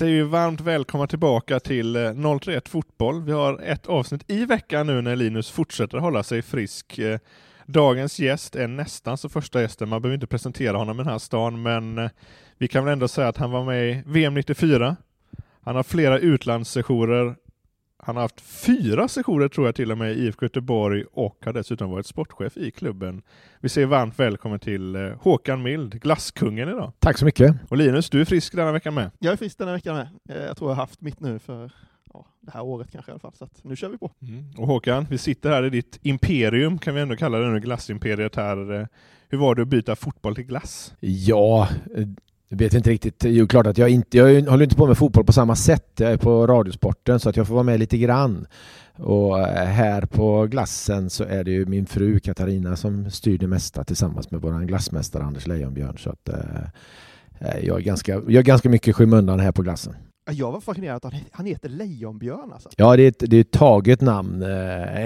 Säger vi varmt välkomna tillbaka till eh, 031 Fotboll. Vi har ett avsnitt i veckan nu när Linus fortsätter hålla sig frisk. Eh, dagens gäst är nästan så första gästen, man behöver inte presentera honom i den här stan, men eh, vi kan väl ändå säga att han var med i VM 94. Han har flera utlandssessioner. Han har haft fyra sessioner tror jag till och med i IFK Göteborg och har dessutom varit sportchef i klubben. Vi säger varmt välkommen till eh, Håkan Mild, glasskungen idag. Tack så mycket. Och Linus, du är frisk denna veckan med. Jag är frisk den här veckan med. Eh, Jag tror jag har haft mitt nu för ja, det här året kanske i alla fall, så att nu kör vi på. Och Håkan, vi sitter här i ditt imperium, kan vi ändå kalla det nu, glassimperiet här. Eh, Hur var det att byta fotboll till glass? Ja, jag vet inte riktigt. Jo, klart att jag inte, jag håller inte på med fotboll på samma sätt. Jag är på Radiosporten så att jag får vara med lite grann. Och eh, här på glassen så är det ju min fru Katarina som styr det mesta tillsammans med vår glassmästare Anders Leijonbjörn. Så att eh, eh, jag, är ganska, jag är ganska mycket i skymundan här på glassen. Ja, Jag var fascinerad att han, han heter Lejonbjörn alltså. Ja, det är ett, det är ett taget namn eh,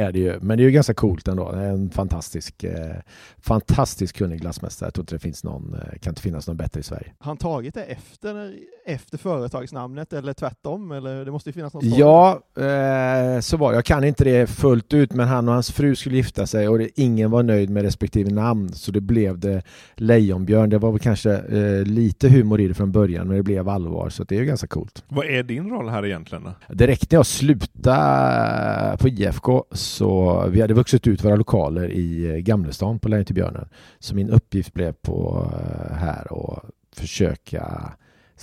är det ju, men det är ju ganska coolt ändå. En fantastisk, eh, fantastisk kunnig glassmästare. Jag tror inte det finns någon, eh, kan inte finnas någon bättre i Sverige. Har han tagit det efter, efter företagsnamnet eller tvärtom? Eller det måste ju finnas någon story. Ja, eh, så var det. Jag kan inte det fullt ut, men han och hans fru skulle gifta sig och det, ingen var nöjd med respektive namn, så det blev det Lejonbjörn. Det var väl kanske eh, lite humor i det från början, men det blev allvar, så det är ju ganska coolt. Vad är din roll här egentligen? Direkt när jag slutade på IFK så vi hade vuxit ut våra lokaler i eh, Gamlestan på Lejon till Björnen. Så min uppgift blev på eh, här och försöka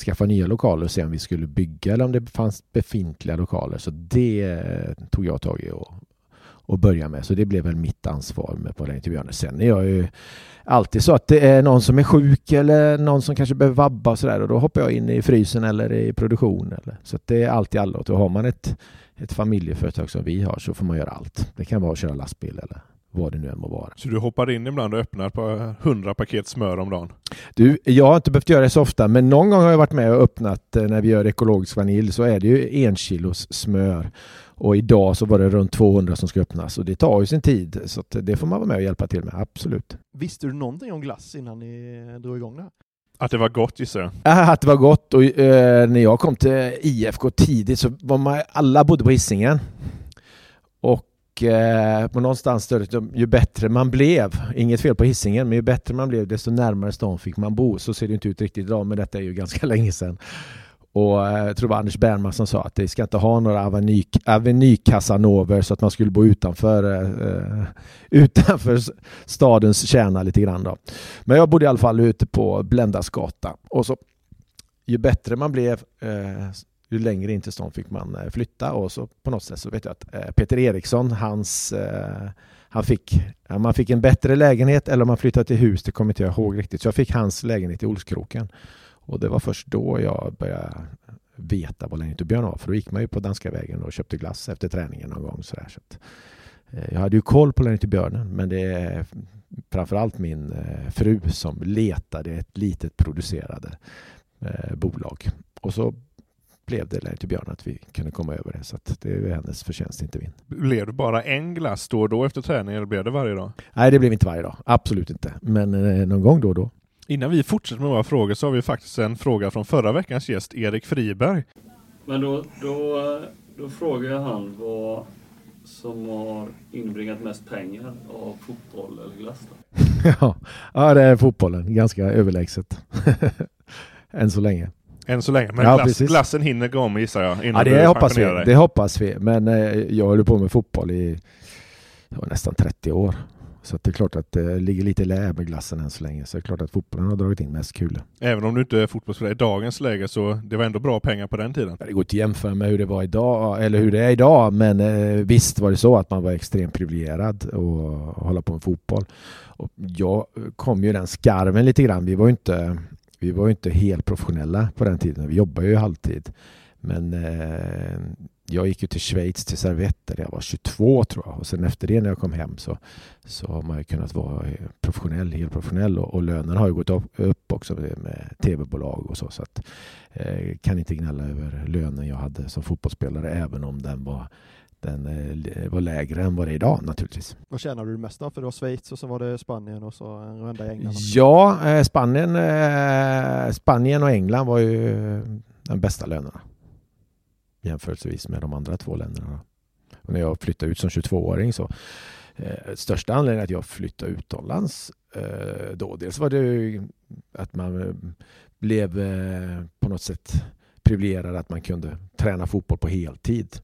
skaffa nya lokaler och se om vi skulle bygga eller om det fanns befintliga lokaler. Så det eh, tog jag tag i och, och började med. Så det blev väl mitt ansvar med på till Björnen. Sen är jag ju alltid så att det är någon som är sjuk eller någon som kanske behöver vabba och sådär och då hoppar jag in i frysen eller i produktion. Eller. Så att det är alltid alla. Och har man ett, ett familjeföretag som vi har så får man göra allt. Det kan vara att köra lastbil eller vad det nu än må vara. Så du hoppar in ibland och öppnar på 100 paket smör om dagen? Du, jag har inte behövt göra det så ofta, men någon gång har jag varit med och öppnat eh, när vi gör ekologisk vanilj så är det ju en kilos smör. Och idag så var det runt 200 som ska öppnas och det tar ju sin tid så att det får man vara med och hjälpa till med, absolut. Visste du någonting om glass innan ni drog igång det här? Att det var gott gissar jag? Äh, Att det var gott och eh, när jag kom till IFK tidigt så var man, alla bodde på Hisingen. Och eh, på någonstans större, ju bättre man blev, inget fel på Hisingen, men ju bättre man blev desto närmare stan fick man bo. Så ser det inte ut riktigt idag, men detta är ju ganska länge sedan. Och eh, jag tror det var Anders Bernman som sa att de ska inte ha några aveny, avenykasanover så att man skulle bo utanför, eh, utanför stadens kärna lite grann. Då. Men jag bodde i alla fall ute på Bländasgatan. Och så, ju bättre man blev, eh, ju längre in till stan fick man eh, flytta. Och så på något sätt så vet jag att eh, Peter Eriksson, hans, eh, han fick, man fick en bättre lägenhet eller om man flyttade till hus, det kommer inte jag ihåg riktigt. Så jag fick hans lägenhet i Olskroken. Och det var först då jag började veta vad Lennart och Björn var. För då gick man ju på Danska vägen och köpte glass efter träningen någon gång. Sådär. Så att, eh, jag hade ju koll på Lennart och Björnen men det är framförallt min eh, fru som letade ett litet producerade eh, bolag. Och så blev det och Björn att vi kunde komma över det. Så det är hennes förtjänst, inte min. Blev det bara en glass då och då efter träning eller blev det varje dag? Nej, det blev inte varje dag. Absolut inte. Men eh, någon gång då och då. Innan vi fortsätter med våra frågor så har vi faktiskt en fråga från förra veckans gäst Erik Friberg. Men då, då, då frågar jag han vad som har inbringat mest pengar av fotboll eller glass då? ja. ja, det är fotbollen. Ganska överlägset. Än så länge. Än så länge, men Ja, glass, glassen hinner gå om gissar jag. Innan Ja, du det hoppas vi. Det hoppas vi. Men eh, jag håller på med fotboll i nästan 30 år. Så det är klart att det ligger lite lä med glassen än så länge. Så det är klart att fotbollen har dragit in mest kulor. Även om du inte är fotbollsspelare i dagens läge så det var ändå bra pengar på den tiden. Det går inte att jämföra med hur det var idag, eller hur det är idag, men eh, visst var det så att man var extremt privilegierad att hålla på med fotboll. Och jag kom ju den skarven lite grann. Vi var ju inte, vi var inte helt professionella på den tiden. Vi jobbade ju halvtid. Men eh, jag gick ju till Schweiz till Servette när jag var 22 tror jag. Och sen efter det när jag kom hem så, så har man ju kunnat vara professionell, helt professionell. Och, och lönen har ju gått upp, upp också med, tv-bolag och så. så att, eh, kan inte gnälla över lönen jag hade som fotbollsspelare även om den var den eh, var lägre än vad det är idag naturligtvis. Vad tjänade du mest av? För det var Schweiz och så var det Spanien och så en runda i England. Ja, eh, Spanien, eh, Spanien och England var ju de bästa lönerna jämförelsevis med de andra två länderna. Och när jag flyttade ut som 22-åring så eh, största anledningen att jag flyttade utomlands eh, då, dels var det ju att man eh, blev eh, på något sätt privilegierad att man kunde träna fotboll på heltid.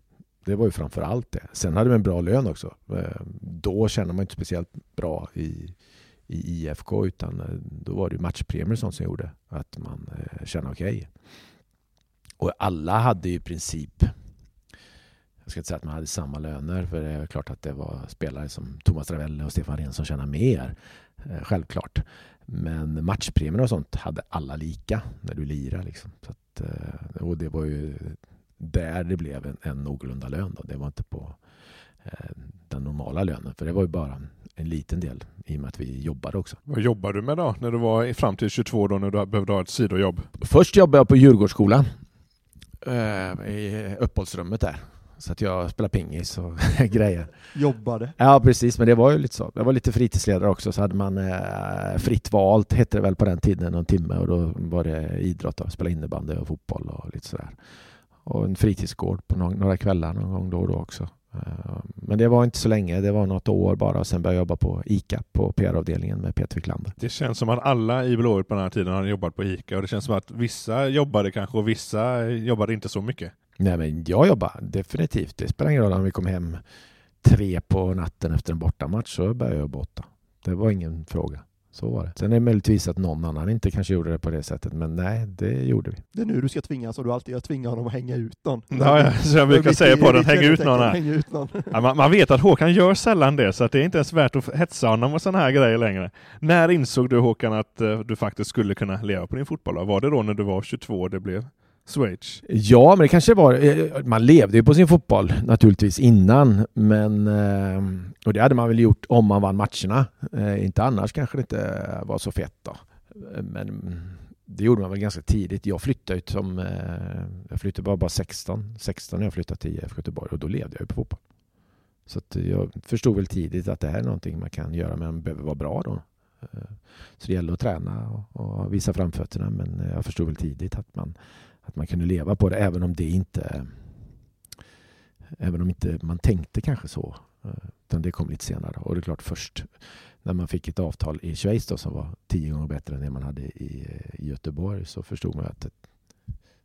Det var ju framför allt det. Sen hade vi en bra lön också. Eh, Då tjänade man inte speciellt bra i, i IFK utan eh, då var det matchpremier och sånt som gjorde att man eh, kände okej. Och alla hade ju i princip jag ska inte säga att man hade samma löner för det är klart att det var spelare som Thomas Ravelli och Stefan Rehn som tjänade mer. eh, Självklart. Men matchpremier och sånt hade alla lika när du lirade. Liksom. Så att, eh, och det var ju där det blev en, en någorlunda lön. Då. Det var inte på eh, den normala lönen. För det var ju bara en liten del i och med att vi jobbade också. Vad jobbade du med då när du var fram till 22 då när du behövde ha ett sidojobb? Först jobbade jag på Djurgårdsskolan. Eh, I uppehållsrummet där. Så att jag spelade pingis och grejer. Jobbade. Ja precis, men det var ju lite så. Jag var lite fritidsledare också så hade man eh, fritt valt, hette det väl på den tiden, någon timme och då var det idrott, då, spela innebandy och fotboll och lite sådär. Och en fritidsgård på några, några kvällar någon gång då och då också. Eh, Men det var inte så länge, det var något år bara och sen började jag jobba på ICA på PR-avdelningen med Peter Wiklander. Det känns som att alla i Blåvitt på den här tiden hade jobbat på ICA och det känns som att vissa jobbade kanske och vissa jobbade inte så mycket. Nej men jag jobbar definitivt. Det spelar ingen roll om vi kom hem tre på natten efter en bortamatch så började jag jobba åtta. Det var ingen fråga. Så var det. Sen är det möjligtvis att någon annan inte kanske gjorde det på det sättet men nej, det gjorde vi. Det är nu du ska tvingas och du alltid jag tvingar honom att hänga ut någon. Ja, ja, så jag brukar säga på den, häng ut någon. Häng ut någon. Ja, man, man vet att Håkan gör sällan det, så att det är inte ens värt att hetsa honom och sådana här grejer längre. När insåg du Håkan att eh, du faktiskt skulle kunna leva på din fotboll? Var det då när du var 22 och det blev Schweiz? Ja, men det kanske var... Eh, man levde ju på sin fotboll naturligtvis innan, men... Eh, och det hade man väl gjort om man vann matcherna. Eh, inte annars kanske det inte var så fett då. Men det gjorde man väl ganska tidigt. Jag flyttade ut som... Jag flyttade bara, bara 16, 16 när jag flyttade till IFK Göteborg och då levde jag ju på fotboll. Så att jag förstod väl tidigt att det här är någonting man kan göra men man behöver vara bra då. Så det gäller att träna och, och visa framfötterna men jag förstod väl tidigt att man att man kunde leva på det även om det inte även om inte man tänkte kanske så. Eh, utan det kom lite senare. Och det är klart först när man fick ett avtal i Schweiz då, som var tio gånger bättre än det man hade i, i Göteborg så förstod man att, att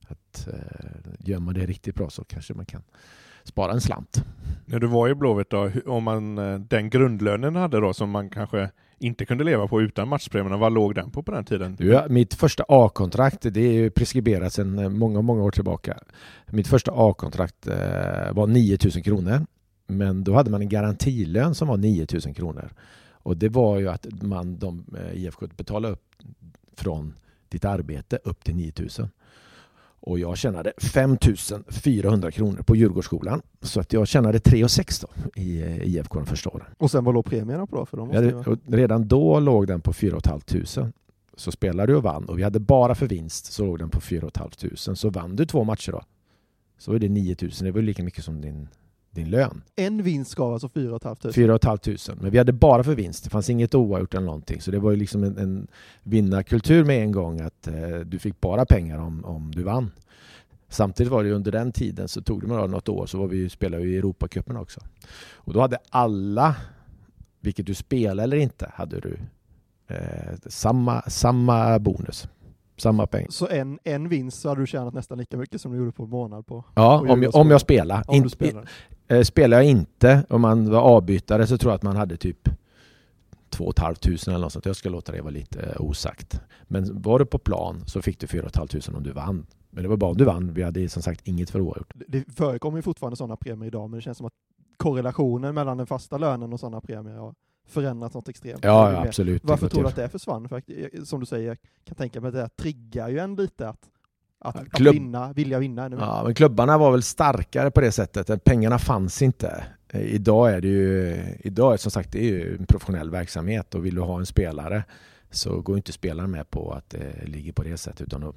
att eh, gör man det riktigt bra så kanske man kan spara en slant. När du var i Blåvitt då, om man den grundlönen hade då som man kanske inte kunde leva på utan matchpremierna, vad låg den på på den tiden? Ja, mitt första A-kontrakt, det är ju preskriberat sedan eh, många, många år tillbaka. Mitt första A-kontrakt eh, var 9000 kronor Men då hade man en garantilön som var 9000 kronor. Och det var ju att man, de, eh, IFK betalade upp från ditt arbete upp till 9000. Och jag tjänade 5400 kronor på Djurgårdsskolan. Så att jag tjänade 3 6 då i eh, IFK de första åren. Och sen vad låg premierna på då? För de måste Ja, redan då låg den på 4 500. Så spelade du och vann och vi hade bara för vinst så låg den på 4 500. Så vann du två matcher då så är det 9000. Det var lika mycket som din, din lön. En vinst gav alltså 4 500. 4 500. Men vi hade bara för vinst. Det fanns inget oavgjort eller någonting. Så det var ju liksom en, en vinnarkultur med en gång att eh, du fick bara pengar om, om du vann. Samtidigt var det ju under den tiden så tog det några, något år så var vi, spelade vi i Europacupen också. Och då hade alla, vilket du spelade eller inte, hade du eh, samma, samma bonus. Samma pengar. Så en, en vinst så hade du tjänat nästan lika mycket som du gjorde på en månad på Ja, om jag, om jag spelade. Om In- spelade. Eh, spelar jag inte, om man var avbytare så tror jag att man hade typ 2 500 eller något sånt. Jag ska låta det vara lite eh, osagt. Men var du på plan så fick du 4 500 om du vann. Men det var bara om du vann. Vi hade som sagt inget för oavgjort. Det- förekommer ju fortfarande sådana premier idag, men det känns som att korrelationen mellan den fasta lönen och sådana premier har förändrats något extremt. Ja, ja absolut. Varför tror du att det försvann? För eh, som du säger, jag kan tänka mig att det här triggar ju en lite att, att, att klubb- vinna, vilja vinna ännu. Ja, men klubbarna var väl starkare på det sättet. Pengarna fanns inte. Eh, Idag är det ju, idag är som sagt det är ju en professionell verksamhet och vill du ha en spelare så går inte spelaren med på att det ligger på det sättet utan då,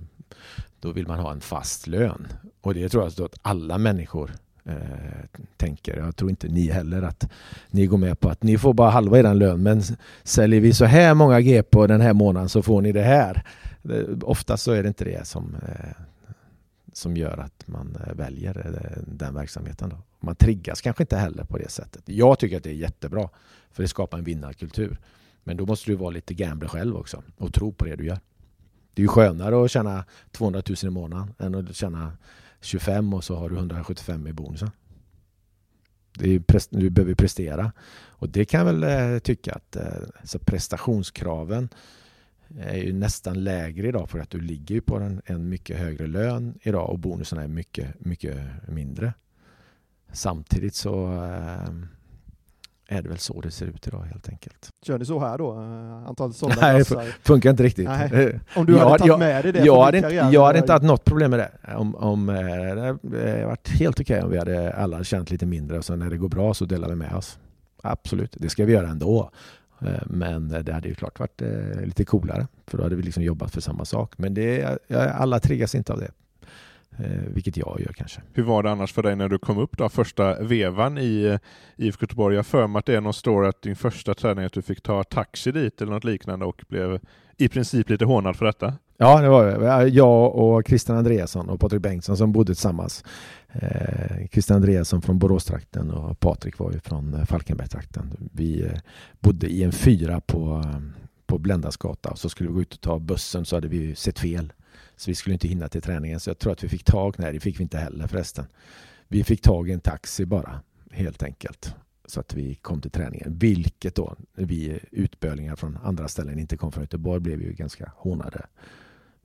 då vill man ha en fast lön. Och det tror jag att alla människor eh, Eh, tänker. Jag tror inte ni heller att ni går med på att ni får bara halva er lön men säljer vi så här många G på den här månaden så får ni det här. Oftast så är det inte det som eh, som gör att man eh, väljer den verksamheten. Då. Man triggas kanske inte heller på det sättet. Jag tycker att det är jättebra för det skapar en vinnarkultur. Men då måste du vara lite gambler själv också och tro på det du gör. Det är ju skönare att tjäna 200 000 i månaden än att tjäna 25 och så har du 175 i bonusen. Det är du behöver prestera. Och det kan jag väl eh, tycka att eh, så prestationskraven är ju nästan lägre idag för att du ligger på en, en mycket högre lön idag och bonusen är mycket, mycket mindre. Samtidigt så eh, är det väl så det ser ut idag helt enkelt. Kör ni så här då? Eh, Antalet sålda Nej, det funkar inte riktigt. Nej. Eh, Om du jag hade har- tagit jag- med dig det jag hade, karriär, jag hade inte haft något problem med det. Om, om, eh, det hade varit helt okej om vi hade alla känt lite mindre och sen när det går bra så delar vi med oss. Absolut, det ska vi göra ändå. Men det hade ju klart varit lite coolare för då hade vi liksom jobbat för samma sak. Men det, alla triggas inte av det. Eh, Vilket jag gör kanske. Hur var det annars för dig när du kom upp då, första vevan i eh, IFK Göteborg? Jag för mig att det är någon story att din första träning att du fick ta taxi dit eller något liknande och blev i princip lite hånad för detta. Ja, det var det. Jag och Christian Andreasson och Patrik Bengtsson som bodde tillsammans. Eh, Christian Andreasson från Boråstrakten och Patrik var ju från Falkenbergstrakten. Vi bodde i en fyra på, på Bländasgata och så skulle vi gå ut och ta bussen så hade vi sett fel. Så vi skulle inte hinna till träningen så jag tror att vi fick tag, nej det fick vi inte heller förresten. Vi fick tag i en taxi bara, helt enkelt. Så att vi kom till träningen. Vilket då, vi utbölingar från andra ställen inte kom från Göteborg blev ju ganska hånade.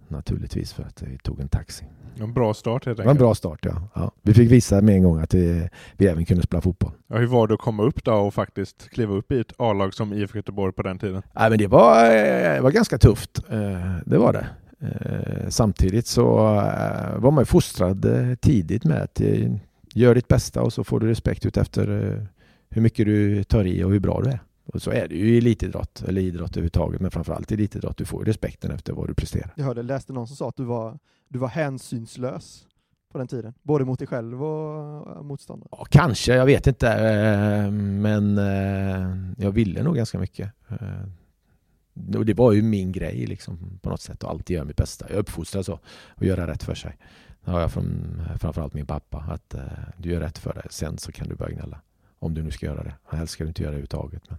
Naturligtvis för att vi tog en taxi. En bra start helt Det var en enkelt. bra start ja. ja. Vi fick visa med en gång att vi, vi även kunde spela fotboll. Ja, hur var det att komma upp då och faktiskt kliva upp i ett A-lag som IFK Göteborg på den tiden? Nej, men det var, eh, det var ganska tufft. Eh, Det var det. Eh, Samtidigt så eh, var man ju fostrad eh, tidigt med att gör ditt bästa och så får du respekt ut efter hur mycket du tar i och hur bra du är. Och så är det ju i elitidrott, eller idrott överhuvudtaget, men framförallt i elitidrott. Du får respekten efter vad du presterar. Jag hörde, läste någon som sa att du var, du var hänsynslös på den tiden. Både mot dig själv och eh, motståndare. Ja, kanske, jag vet inte. Men jag ville nog ganska mycket. Och det var ju min grej liksom, på något sätt att alltid göra mitt bästa. Jag är uppfostrad så, att göra rätt för sig. Det har jag från framförallt min pappa, att eh, du gör rätt för dig. Sen så kan du börja gnälla. Om du nu ska göra det. Helst ska du inte göra det överhuvudtaget. Men,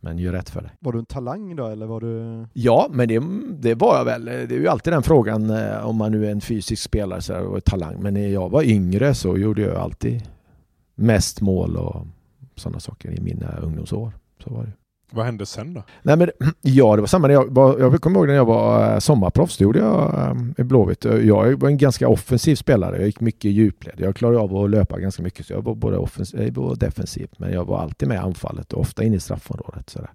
men gör rätt för dig. Var du en talang då eller var du... Ja, men det, det var jag väl. Det är ju alltid den frågan eh, om man nu är en fysisk spelare så och talang. Men när jag var yngre så gjorde jag alltid mest mål och sådana saker i mina ungdomsår. Så var det. Vad hände sen då? Nej, men, ja, det var samma jag var, jag kommer ihåg när jag var eh, sommarproffs, det gjorde jag eh, i Blåvitt. Eh, jag var en ganska offensiv spelare, jag gick mycket i djupled. Jag klarade av att löpa ganska mycket, så jag var både offensiv och defensiv. Men jag var alltid med i anfallet och ofta inne i straffområdet. Sådär.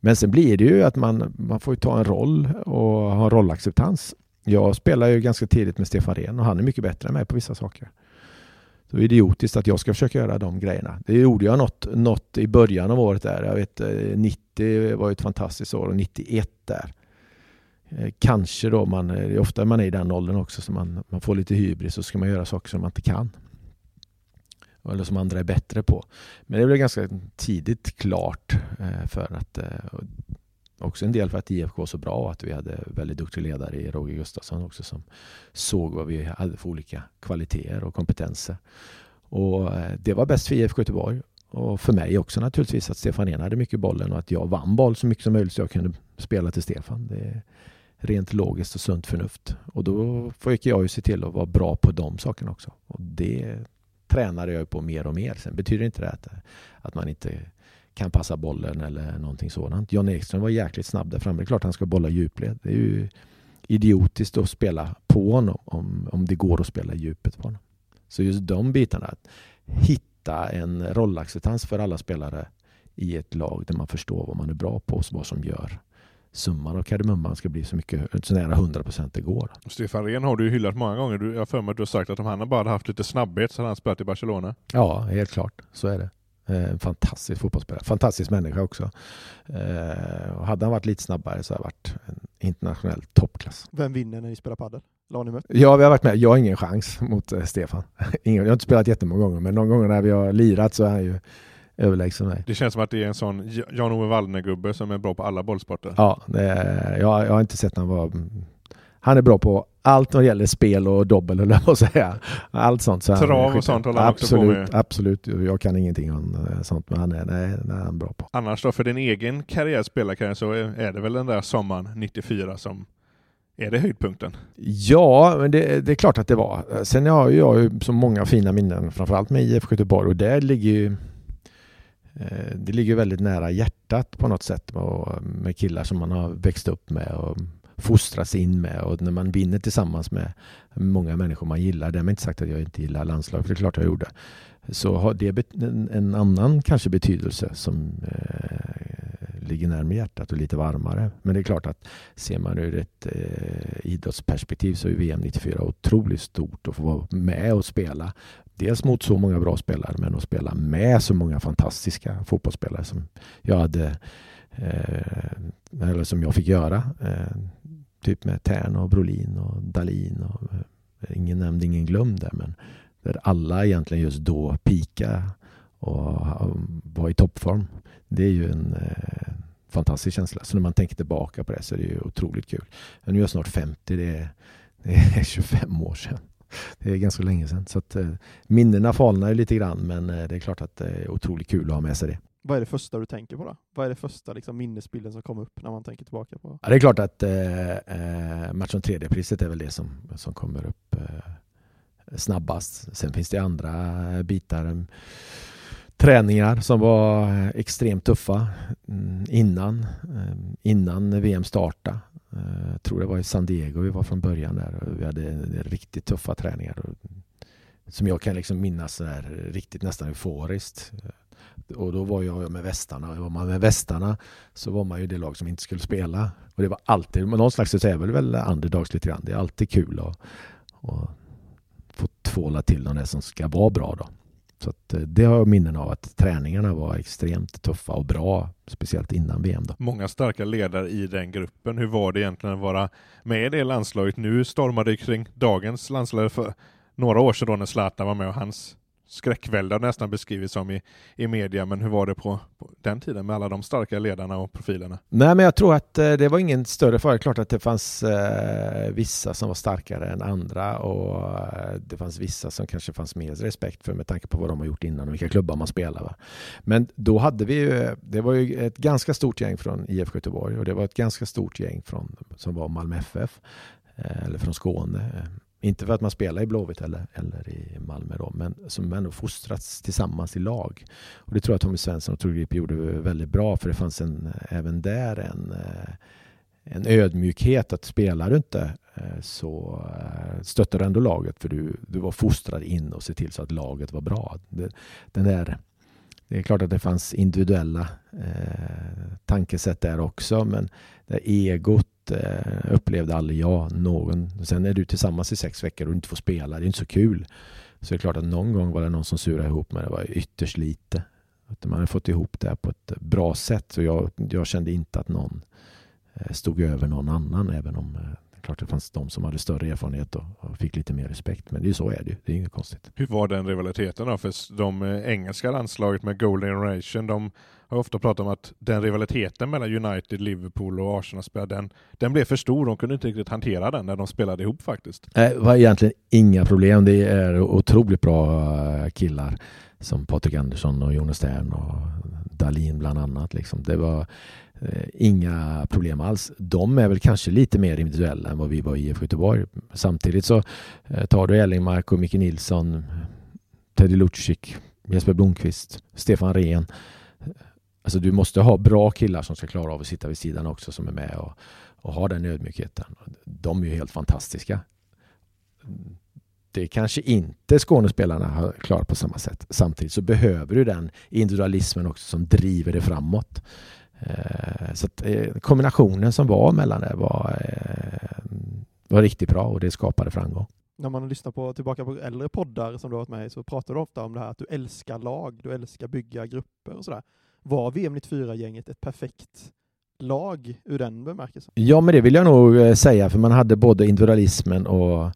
Men sen blir det ju att man, man får ta en roll och ha en rollacceptans. Jag spelar ju ganska tidigt med Stefan Rehn och han är mycket bättre än mig på vissa saker. Så idiotiskt att jag ska försöka göra de grejerna. Det gjorde jag något, något i början av året där. Jag vet eh, 90 var ett fantastiskt år och 91 där. Eh, kanske då man, eh, det är ofta man är i den åldern också så man, man får lite hybris och så ska man göra saker som man inte kan. Eller som andra är bättre på. Men det blev ganska tidigt klart för att Också en del för att IFK var så bra och att vi hade väldigt duktig ledare i Roger Gustafsson också som såg vad vi hade för olika kvaliteter och kompetenser. Och eh, det var bäst för IFK Göteborg och för mig också naturligtvis att Stefan Ehn hade mycket bollen och att jag vann boll så mycket som möjligt så jag kunde spela till Stefan. Det är rent logiskt och sunt förnuft. Och då fick jag ju se till att vara bra på de sakerna också. Och det tränade jag på mer och mer. Sen betyder inte det att, att man inte kan passa bollen eller någonting sådant. John Ekström var jäkligt snabb där framme. Det är klart han ska bolla djupled. Det är ju idiotiskt att spela på honom om, om det går att spela djupet på honom. Så just de bitarna, att hitta en rollacceptans för alla spelare i ett lag där man förstår vad man är bra på och vad som gör summan av kardemumman ska bli så mycket, så nära 100 procent det går. Stefan Rehn har du ju hyllat många gånger. Du, jag har för mig att du har sagt att om han bara hade haft lite snabbhet så hade han spelat i Barcelona. Ja, helt klart. Så är det. En eh, fantastisk fotbollsspelare. Fantastisk människa också. Eh, och hade han varit lite snabbare så hade han varit en internationell toppklass. Vem vinner när ni spelar padel? Ja, vi har varit med. Jag har ingen chans mot eh, Stefan. jag har inte spelat jättemånga gånger, men någon gång när vi har lirat så är han ju överlägsen mig. Det känns som att det är en sån Jan-Ove Wallner-gubbe som är bra på alla bollsporter. Ja, är, jag, jag har inte sett honom vara han är bra på allt vad gäller spel och dobbel, eller vad säga. Allt sånt. Så Trav och sånt håller han absolut, också på med. Absolut, jag kan ingenting om eh, sånt, men han är, nej, nej, han är bra på. Annars då, för din egen karriär, spelarkarriär, så är det väl den där sommaren 94 som är det höjdpunkten? Ja, men det, det, är klart att det var. Sen har jag ju så många fina minnen, framförallt med IFK Göteborg och där ligger ju eh, det ligger väldigt nära hjärtat på något sätt med killar som man har växt upp med och fostras in med och när man vinner tillsammans med många människor man gillar. Därmed inte sagt att jag inte gillar landslag, för det är klart jag gjorde. Så har det en, en annan kanske betydelse som eh, ligger närmare hjärtat och lite varmare. Men det är klart att ser man ur ett eh, idrottsperspektiv så är VM 94 otroligt stort att få vara med och spela. Dels mot så många bra spelare men att spela med så många fantastiska fotbollsspelare som jag hade eh, eller som jag fick göra. Eh, typ med Tern och Brolin och Dalin och eh, ingen nämnd, ingen glömd där men där alla egentligen just då pika och eh, var i toppform. Det är ju en eh, fantastisk känsla. Så när man tänker tillbaka på det så är det ju otroligt kul. Nu är jag snart 50, det är, det är 25 år sedan. Det är ganska länge sedan. Så att, eh, minnena falnar ju lite grann men eh, det är klart att det är otroligt kul att ha med sig det. Vad är det första du tänker på då? Vad är det första liksom, minnesbilden som kommer upp när man tänker tillbaka på? Ja, det är klart att eh, eh match om tredje-priset är väl det som, som kommer upp eh, snabbast. Sen finns det andra eh, bitar. Träningar som var eh, extremt tuffa mm, innan, innan VM startade. Jag tror det var i San Diego vi var från början där och vi hade riktigt tuffa träningar. Som jag kan liksom minnas så riktigt nästan euforiskt. Och då var jag med västarna. Och var man med västarna så var man ju det lag som inte skulle spela. Och det var alltid, men någon slags så är väl väl underdogs lite grann. Det är alltid kul att, att få tvåla till de som ska vara bra då. Så att eh, det har jag minnen av att träningarna var extremt tuffa och bra, speciellt innan VM. Då. Många starka ledare i den gruppen. Hur var det egentligen att vara med i det landslaget? Nu stormade det kring dagens landslag för några år sedan då när Zlatan var med och hans skräckvälde nästan beskrivits som i, i media, men hur var det på, på, den tiden med alla de starka ledarna och profilerna? Nej, men jag tror att eh, det var ingen större fara. Klart att det fanns eh, vissa som var starkare än andra och eh, det fanns vissa som kanske fanns mer respekt för med tanke på vad de har gjort innan och vilka klubbar man spelar. Va? Men då hade vi ju, det var ju ett ganska stort gäng från IFK Göteborg och det var ett ganska stort gäng från, som var Malmö FF eh, eller från Skåne eh, inte för att man spelar i Blåvitt eller, eller i Malmö då, men som ändå fostrats tillsammans i lag. Och det tror jag Tommy Svensson och Tor Grip gjorde väldigt bra för det fanns en, även där en, eh, en ödmjukhet att spelar du inte eh, så eh, stöttar du ändå laget för du, du var fostrad in och se till så att laget var bra. Den där, det är klart att det fanns individuella eh, tankesätt där också men det egot eh, upplevde aldrig jag någon. Sen är du tillsammans i sex veckor och inte får spela, det är inte så kul. Så det är klart att någon gång var det någon som surade ihop mig, det var ytterst lite. Att man hade fått ihop det på ett bra sätt. Så jag, jag kände inte att någon eh, stod över någon annan även om eh, klart det fanns de som hade större erfarenhet och, och fick lite mer respekt. Men det är så är det Det är inget konstigt. Hur var den rivaliteten då? För de eh, engelska landslaget med Golden Generation, de har ofta pratat om att den rivaliteten mellan United, Liverpool och Arsenal den, den blev för stor. De kunde inte riktigt hantera den när de spelade ihop faktiskt. Det var egentligen inga problem. Det är otroligt bra eh, killar som Patrik Andersson och Jonas Stern och Dalin bland annat. Liksom. Det var eh, inga problem alls. De är väl kanske lite mer individuella än vad vi var i IFK Göteborg. Samtidigt så eh, tar du Ellingmark och Micke Nilsson, Teddy Lucic, Jesper Blomqvist, Stefan Rehn. Alltså du måste ha bra killar som ska klara av att sitta vid sidan också som är med och, och har den ödmjukheten. De är ju helt fantastiska. Det kanske inte Skånespelarna har klarat på samma sätt. Samtidigt så behöver du den individualismen också som driver det framåt. Eh, så att eh, kombinationen som var mellan det var, eh, var riktigt bra och det skapade framgång. När man lyssnar på, tillbaka på äldre poddar som du har varit med i så pratar du ofta om det här att du älskar lag, du älskar bygga grupper och sådär. Var VM 94-gänget ett perfekt lag ur den bemärkelsen? Ja, men det vill jag nog säga, för man hade både individualismen och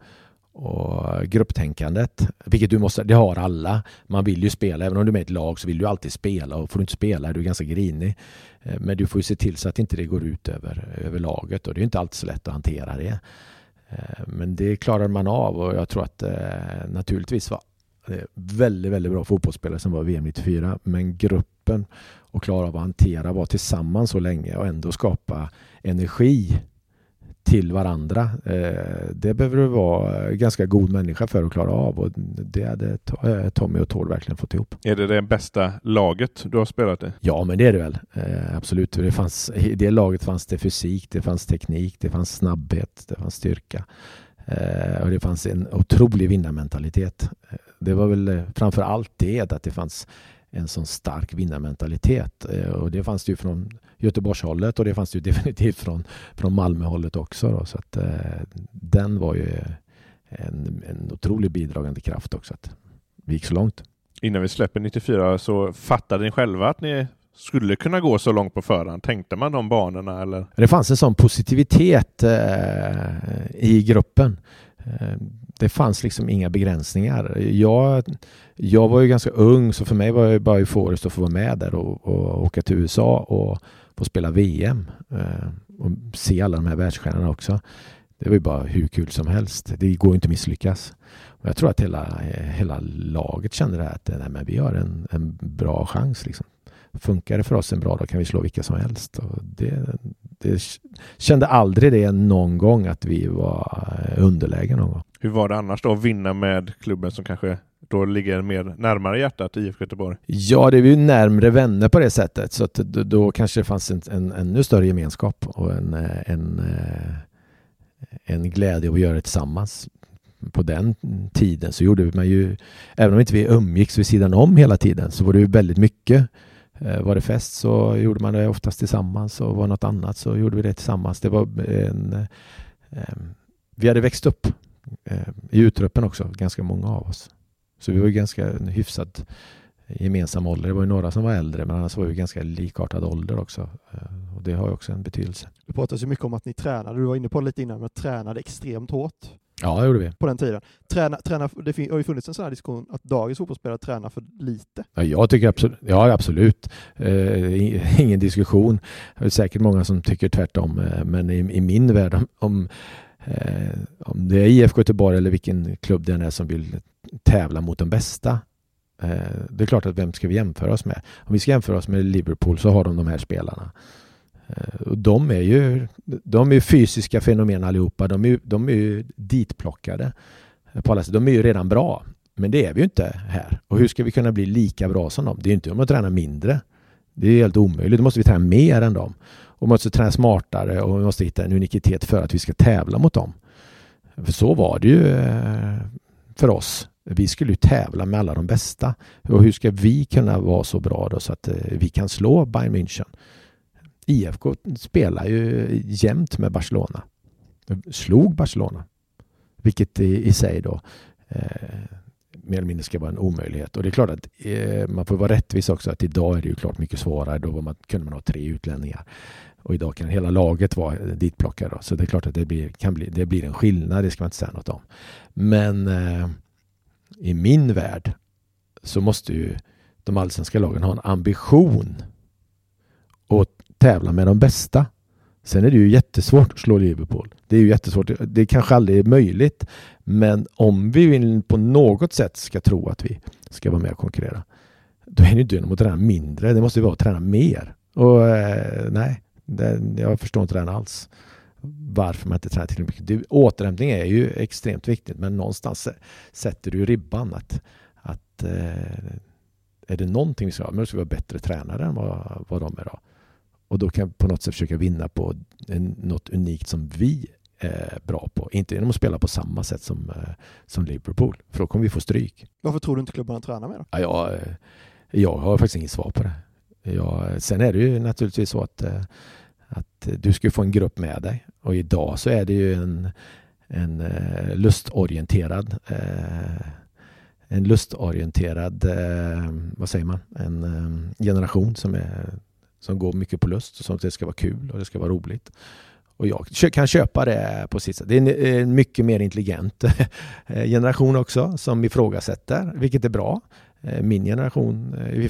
och grupptänkandet, vilket du måste, det har alla. Man vill ju spela, även om du är med i ett lag så vill du alltid spela och får du inte spela är du ganska grinig. Eh, men du får ju se till så att inte det går ut över, över laget och det är inte alltid så lätt att hantera det. Eh, men det klarar man av och jag tror att eh, naturligtvis var det väldigt, väldigt bra fotbollsspelare som var VM 94 men gruppen och klara av att hantera, vara tillsammans så länge och ändå skapa energi till varandra. Eh, det behöver du vara ganska god människa för att klara av och det hade eh, Tommy och Tord verkligen fått ihop. Är det det bästa laget du har spelat i? Ja, men det är det väl. Eh, absolut. Det fanns, I det laget fanns det fysik, det fanns teknik, det fanns snabbhet, det fanns styrka. Och det fanns en otrolig vinnarmentalitet. Det var väl framför allt det, att det fanns en sån stark vinnarmentalitet. Och det fanns det ju från Göteborgshållet och det fanns det ju definitivt från, från Malmöhållet också. Då, så att, eh, den var ju en, en otrolig bidragande kraft också att vi gick så långt. Innan vi släpper 94 så fattade ni själva att ni skulle kunna gå så långt på förhand? Tänkte man de banorna eller? Det fanns en sån positivitet eh, i gruppen. Eh, det fanns liksom inga begränsningar. Jag, jag var ju ganska ung så för mig var det bara euforiskt att få vara med där och, och åka till USA och få spela VM eh, och se alla de här världsstjärnorna också. Det var ju bara hur kul som helst. Det går ju inte att misslyckas. Och jag tror att hela, hela laget kände det här att nej, men vi har en, en bra chans. Liksom. Funkar det för oss en bra dag kan vi slå vilka som helst. Och det, det kände aldrig det någon gång att vi var underläge någon gång. Hur var det annars då att vinna med klubben som kanske då ligger mer närmare hjärtat, IFK Göteborg? Ja, det är ju närmre vänner på det sättet så att då, då kanske det fanns en, en ännu större gemenskap och en, eh, en, eh, en glädje att göra det tillsammans. På den tiden så gjorde man ju, även om inte vi umgicks vid sidan om hela tiden, så var det ju väldigt mycket eh, var det fest så gjorde man det oftast tillsammans och var det något annat så gjorde vi det tillsammans. Det var en, vi hade växt upp i utruppen också, ganska många av oss. Så vi var ganska hyfsat gemensam ålder. Det var ju några som var äldre men annars var vi ganska likartad ålder också. Och det har ju också en betydelse. Det pratas ju mycket om att ni tränade, du var inne på det lite innan, men tränade extremt hårt. Ja, det gjorde vi. På den tiden. Träna, träna, det har ju funnits en sån här diskussion att dagens fotbollsspelare tränar för lite. Ja, jag tycker absolut, ja, absolut. Eh, ingen diskussion. Det är säkert många som tycker tvärtom, eh, men i, i, min värld om, om, eh, om det är IFK Göteborg eller vilken klubb det är som vill tävla mot de bästa eh, det är klart att vem ska vi jämföra oss med? Om vi ska jämföra oss med Liverpool så har de de här spelarna. Eh, och de är ju de är fysiska fenomen allihopa. De är, de är ju ditplockade. Eh, på alla sätt. De är ju redan bra. Men det är vi ju inte här. Och hur ska vi kunna bli lika bra som dem? Det är ju inte om att träna mindre. Det är helt omöjligt. Då måste vi träna mer än dem. Och måste träna smartare och vi måste hitta en unikitet för att vi ska tävla mot dem. För så var det ju för oss. Vi skulle ju tävla med alla de bästa. Och hur ska vi kunna vara så bra då så att eh, vi kan slå Bayern München? IFK spelar ju jämt med Barcelona. Slog Barcelona. Vilket i, i sig då eh, mer eller mindre ska vara en omöjlighet. Och det är klart att eh, man får vara rättvis också att idag är det ju klart mycket svårare. Då man, kunde man ha tre utlänningar. Och idag kan hela laget vara ditplockade. Så det är klart att det blir, kan bli, det blir en skillnad, det ska man inte säga något om. Men eh, i min värld så måste ju de allsvenska lagen ha en ambition att tävla med de bästa. Sen är det ju jättesvårt att slå Liverpool. Det är ju jättesvårt. Det kanske aldrig är möjligt. Men om vi på något sätt ska tro att vi ska vara med och konkurrera, då är det ju inte genom att träna mindre. Det måste ju vara att träna mer. Och eh, nej, det, jag förstår inte den alls. Varför man inte tränar tillräckligt mycket. Det, återhämtning är ju extremt viktigt, men någonstans sätter du ribban att, att eh, är det någonting vi ska ha, men då ska vi vara bättre tränare än vad, vad de är idag. Och då kan vi på något sätt försöka vinna på något unikt som vi är bra på. Inte genom att spela på samma sätt som, eh, som Liverpool, för då kommer vi få stryk. Varför tror du inte klubbarna tränar med då? Ja, jag, eh, jag har faktiskt inget svar på det. Jag, sen är det ju naturligtvis så att, att eh, du ska få en grupp med dig och idag så är det ju en, en eh, lustorienterad eh, en lustorienterad, vad säger man, en generation som är som går mycket på lust, som det ska vara kul och det ska vara roligt. Och jag kan köpa det på sitt sätt. Det är en mycket mer intelligent generation också som ifrågasätter, vilket är bra. Eh, min generation eh, vi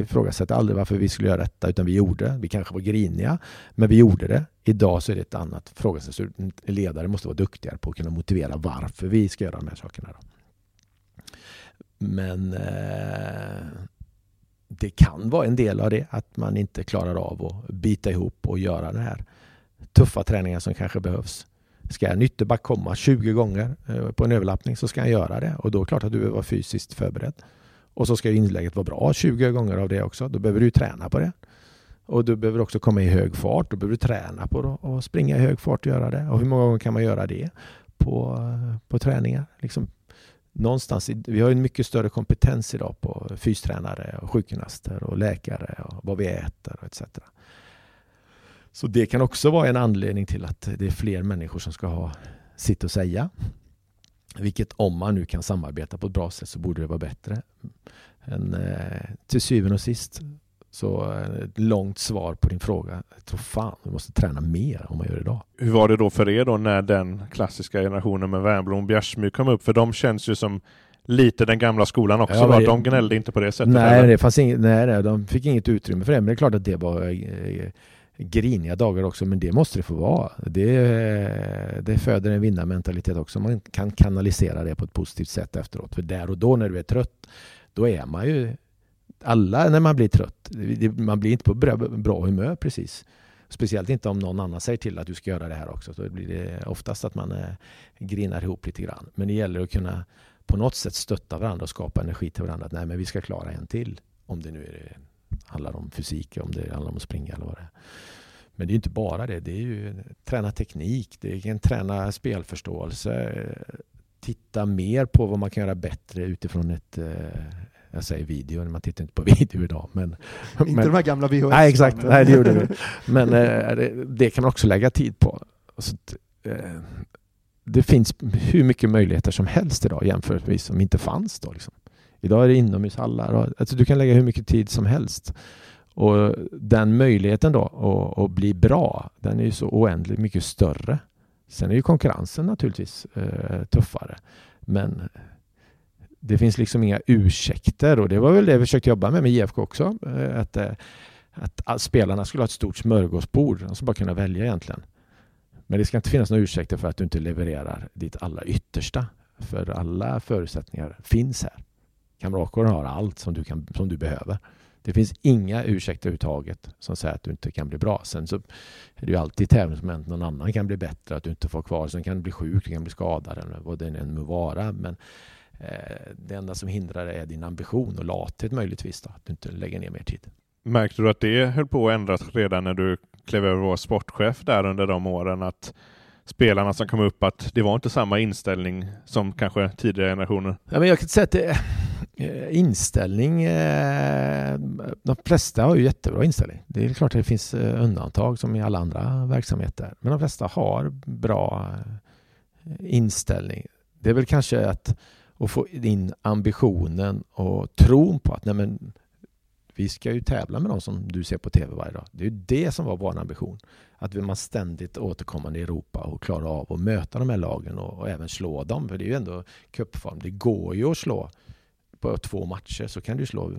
ifrågasätter aldrig varför vi skulle göra detta, utan vi gjorde det. Vi kanske var griniga, men vi gjorde det. Idag så är det ett annat frågesätt. Ledare måste vara duktigare på att kunna motivera varför vi ska göra de här sakerna. Men eh, det kan vara en del av det, att man inte klarar av att bita ihop och göra den här tuffa träningen som kanske behövs. Ska en ytterback komma 20 gånger på en överlappning så ska han göra det och då är det klart att du behöver vara fysiskt förberedd. Och så ska inlägget vara bra 20 gånger av det också. Då behöver du träna på det. Och du behöver också komma i hög fart. Då behöver du träna på att springa i hög fart och göra det. Och hur många gånger kan man göra det på, på träningar? Liksom någonstans, vi har en mycket större kompetens idag på fystränare, och sjukgymnaster och läkare och vad vi äter och etc. Så det kan också vara en anledning till att det är fler människor som ska ha sitt att säga. Vilket om man nu kan samarbeta på ett bra sätt så borde det vara bättre. Men eh, till syvende och sist så ett långt svar på din fråga. Jag tror fan vi måste träna mer om man gör det idag. Hur var det då för er då när den klassiska generationen med Wernbloom och Bjärsmyr kom upp? För de känns ju som lite den gamla skolan också. Ja, det, de gnällde inte på det sättet. Nej, det fanns inget, nej, de fick inget utrymme för det. Men det är klart att det var eh, griniga dagar också, men det måste det få vara. Det, det föder en vinnarmentalitet också. Man kan kanalisera det på ett positivt sätt efteråt. För där och då när du är trött, då är man ju alla när man blir trött. Man blir inte på bra humör precis. Speciellt inte om någon annan säger till att du ska göra det här också. Då blir det oftast att man eh, grinar ihop lite grann. Men det gäller att kunna på något sätt stötta varandra och skapa energi till varandra. Att nej, men vi ska klara en till. Om det nu är, handlar om fysik, om det handlar om att springa eller vad det är. Men det är inte bara det. Det är ju träna teknik, det är träna spelförståelse, titta mer på vad man kan göra bättre utifrån ett, eh, jag säger video, man tittar inte på video idag. Men, inte men, de här gamla VHS. Nej, exakt. Nej, det gjorde vi. Men eh, det, det, kan man också lägga tid på. Så, eh, det finns hur mycket möjligheter som helst idag jämfört som inte fanns då. Liksom. Idag är det inomhushallar. alltså, du kan lägga hur mycket tid som helst. Och den möjligheten då att, att bli bra, den är ju så oändligt mycket större. Sen är ju konkurrensen naturligtvis eh, tuffare. Men det finns liksom inga ursäkter och det var väl det vi försökte jobba med med IFK också. Eh, att, eh, att spelarna skulle ha ett stort smörgåsbord. De skulle bara kunna välja egentligen. Men det ska inte finnas några ursäkter för att du inte levererar ditt allra yttersta. För alla förutsättningar finns här. Kamratkåren har allt som du, kan, som du behöver. Det finns inga ursäkter överhuvudtaget som säger att du inte kan bli bra. Sen så är det ju alltid tävlingsmoment. Någon annan kan bli bättre, att du inte får kvar. Sen kan du bli sjuk, du kan bli skadad eller vad det än må vara. Men eh, det enda som hindrar det är din ambition och lathet möjligtvis. Då, att du inte lägger ner mer tid. Märkte du att det höll på att ändras redan när du klev över vara sportchef där under de åren? Att spelarna som kom upp, att det var inte samma inställning som kanske tidigare generationer? Ja, men jag kan säga att det, Eh, inställning, eh, de flesta har ju jättebra inställning. Det är klart att det finns eh, undantag som i alla andra verksamheter. Men de flesta har bra inställning. Det är väl kanske att, att få in ambitionen och tron på att nej men, vi ska ju tävla med de som du ser på tv varje dag. Det är ju det som var vår ambition. Att man ständigt återkommande i Europa och klara av att möta de här lagen och, och även slå dem. För det är ju ändå cupform. Det går ju att slå på två matcher så kan du slå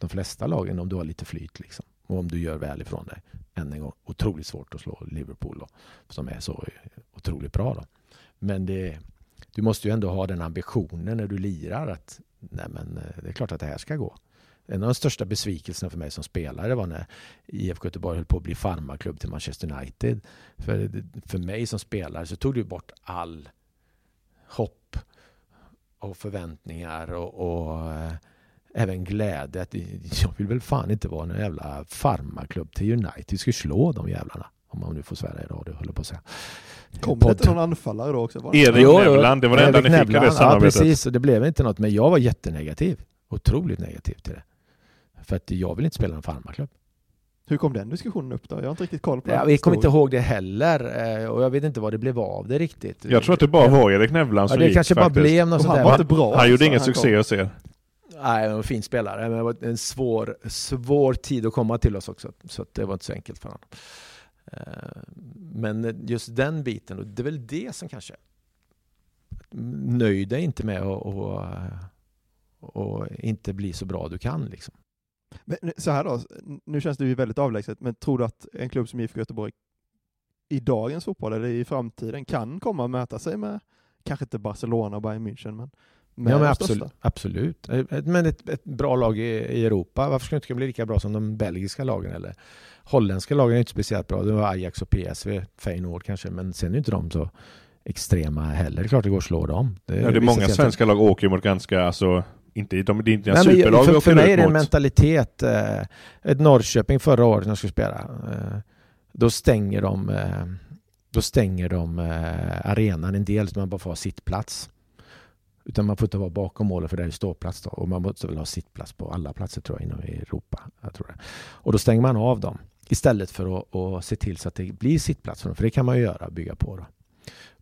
de flesta lagen om du har lite flyt. Liksom. Och om du gör väl ifrån dig. Än en gång, otroligt svårt att slå Liverpool då, som är så otroligt bra. Då. Men det, du måste ju ändå ha den ambitionen när du lirar att nej men, eh, det är klart att det här ska gå. En av de största besvikelserna för mig som spelare var när IFK Göteborg höll på att bli farmarklubb till Manchester United. För, för mig som spelare så tog det bort all hopp och förväntningar och, och äh, även glädje. Att jag vill väl fan inte vara en jävla farmarklubb till United. Vi ska slå de jävlarna. Om man nu får svära i radio, håller på att säga. Kom det inte någon anfallare då också? Erik Nevland, det var det enda ni fick i det samarbetet. Ja, precis. Och det blev inte något, men jag var jättenegativ. Otroligt negativ till det. För att jag vill inte spela en farmarklubb. Hur kom den diskussionen upp då? Jag har inte riktigt koll på det. Ja, vi kommer inte ihåg det heller eh, och jag vet inte vad det blev av det riktigt. Jag tror att det bara var Erik Nevland som ja, det gick kanske faktiskt. bara blev något sånt han var inte bra. Han gjorde ingen succé hos er. Nej, en fin spelare. Men det var en svår, svår tid att komma till oss också. Så det var inte så enkelt för honom. Eh, men just den biten, och det är väl det som kanske nöjd dig inte med att och, och inte bli så bra du kan. Liksom. Men så här då, nu känns det ju väldigt avlägset, men tror du att en klubb som IFK Göteborg i dagens fotboll eller i framtiden kan komma och möta sig med, kanske inte Barcelona och Bayern München, men med ja, men absolut, absolut. Men ett, ett, bra lag i, i Europa, varför skulle det inte bli lika bra som de belgiska lagen? Eller holländska lagen är inte speciellt bra. Det var Ajax och PSV, Feyenoord kanske, men sen är inte de så extrema heller. Det är klart det går att slå dem. Det, ja, det är många svenska lag åker mot ganska, alltså inte, de, det är inte en superlag för, för mig är det en mentalitet. Eh, ett Norrköping förra året när de skulle spela. Eh, då stänger de, eh, då stänger de eh, arenan en del så man bara får ha sittplats. Utan man får inte vara bakom målet för det är ståplats då. Och man måste väl ha sittplats på alla platser tror jag inom Europa. Jag tror det. Och då stänger man av dem. Istället för att, att se till så att det blir sittplats för dem. För det kan man ju göra, bygga på. Då.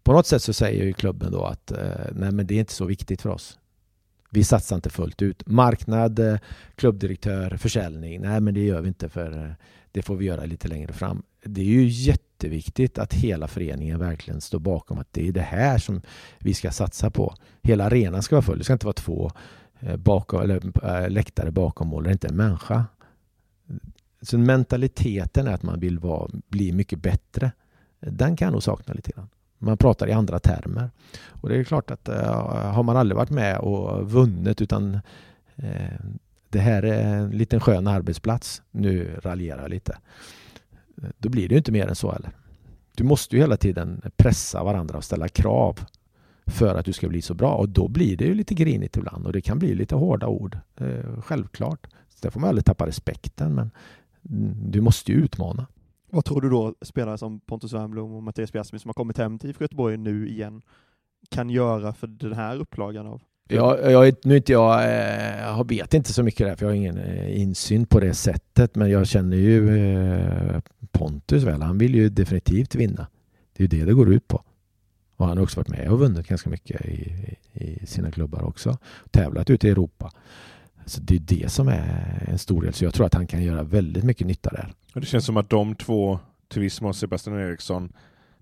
På något sätt så säger ju klubben då att eh, nej men det är inte så viktigt för oss. Vi satsar inte fullt ut. Marknad, eh, klubbdirektör, försäljning. Nej, men det gör vi inte för eh, det får vi göra lite längre fram. Det är ju jätteviktigt att hela föreningen verkligen står bakom att det är det här som vi ska satsa på. Hela arenan ska vara full. Det ska inte vara två eh, bakom, eller, läktare bakom mål, det är inte en människa. Så mentaliteten är att man vill vara, bli mycket bättre. Den kan jag nog sakna lite grann. Man pratar i andra termer. Och det är klart att eh, har man aldrig varit med och vunnit utan eh, det här är en liten skön arbetsplats, nu raljerar jag lite, då blir det ju inte mer än så heller. Du måste ju hela tiden pressa varandra och ställa krav för att du ska bli så bra och då blir det ju lite grinigt ibland och det kan bli lite hårda ord, eh, självklart. Så där får man aldrig tappa respekten men mm, du måste ju utmana. Vad tror du då spelare som Pontus Wernbloom och Mattias Bjärsmyr som har kommit hem till IFK Göteborg nu igen kan göra för den här upplagan av jag, jag, nu inte jag, eh, jag vet inte så mycket där för jag har ingen eh, insyn på det sättet men jag känner ju eh, Pontus väl. Han vill ju definitivt vinna. Det är ju det det går ut på. Och han har också varit med och vunnit ganska mycket i, i sina klubbar också. Tävlat ute i Europa. Så det är det som är en stor del. Så jag tror att han kan göra väldigt mycket nytta där. Och det känns som att de två, Turismo och Sebastian Eriksson,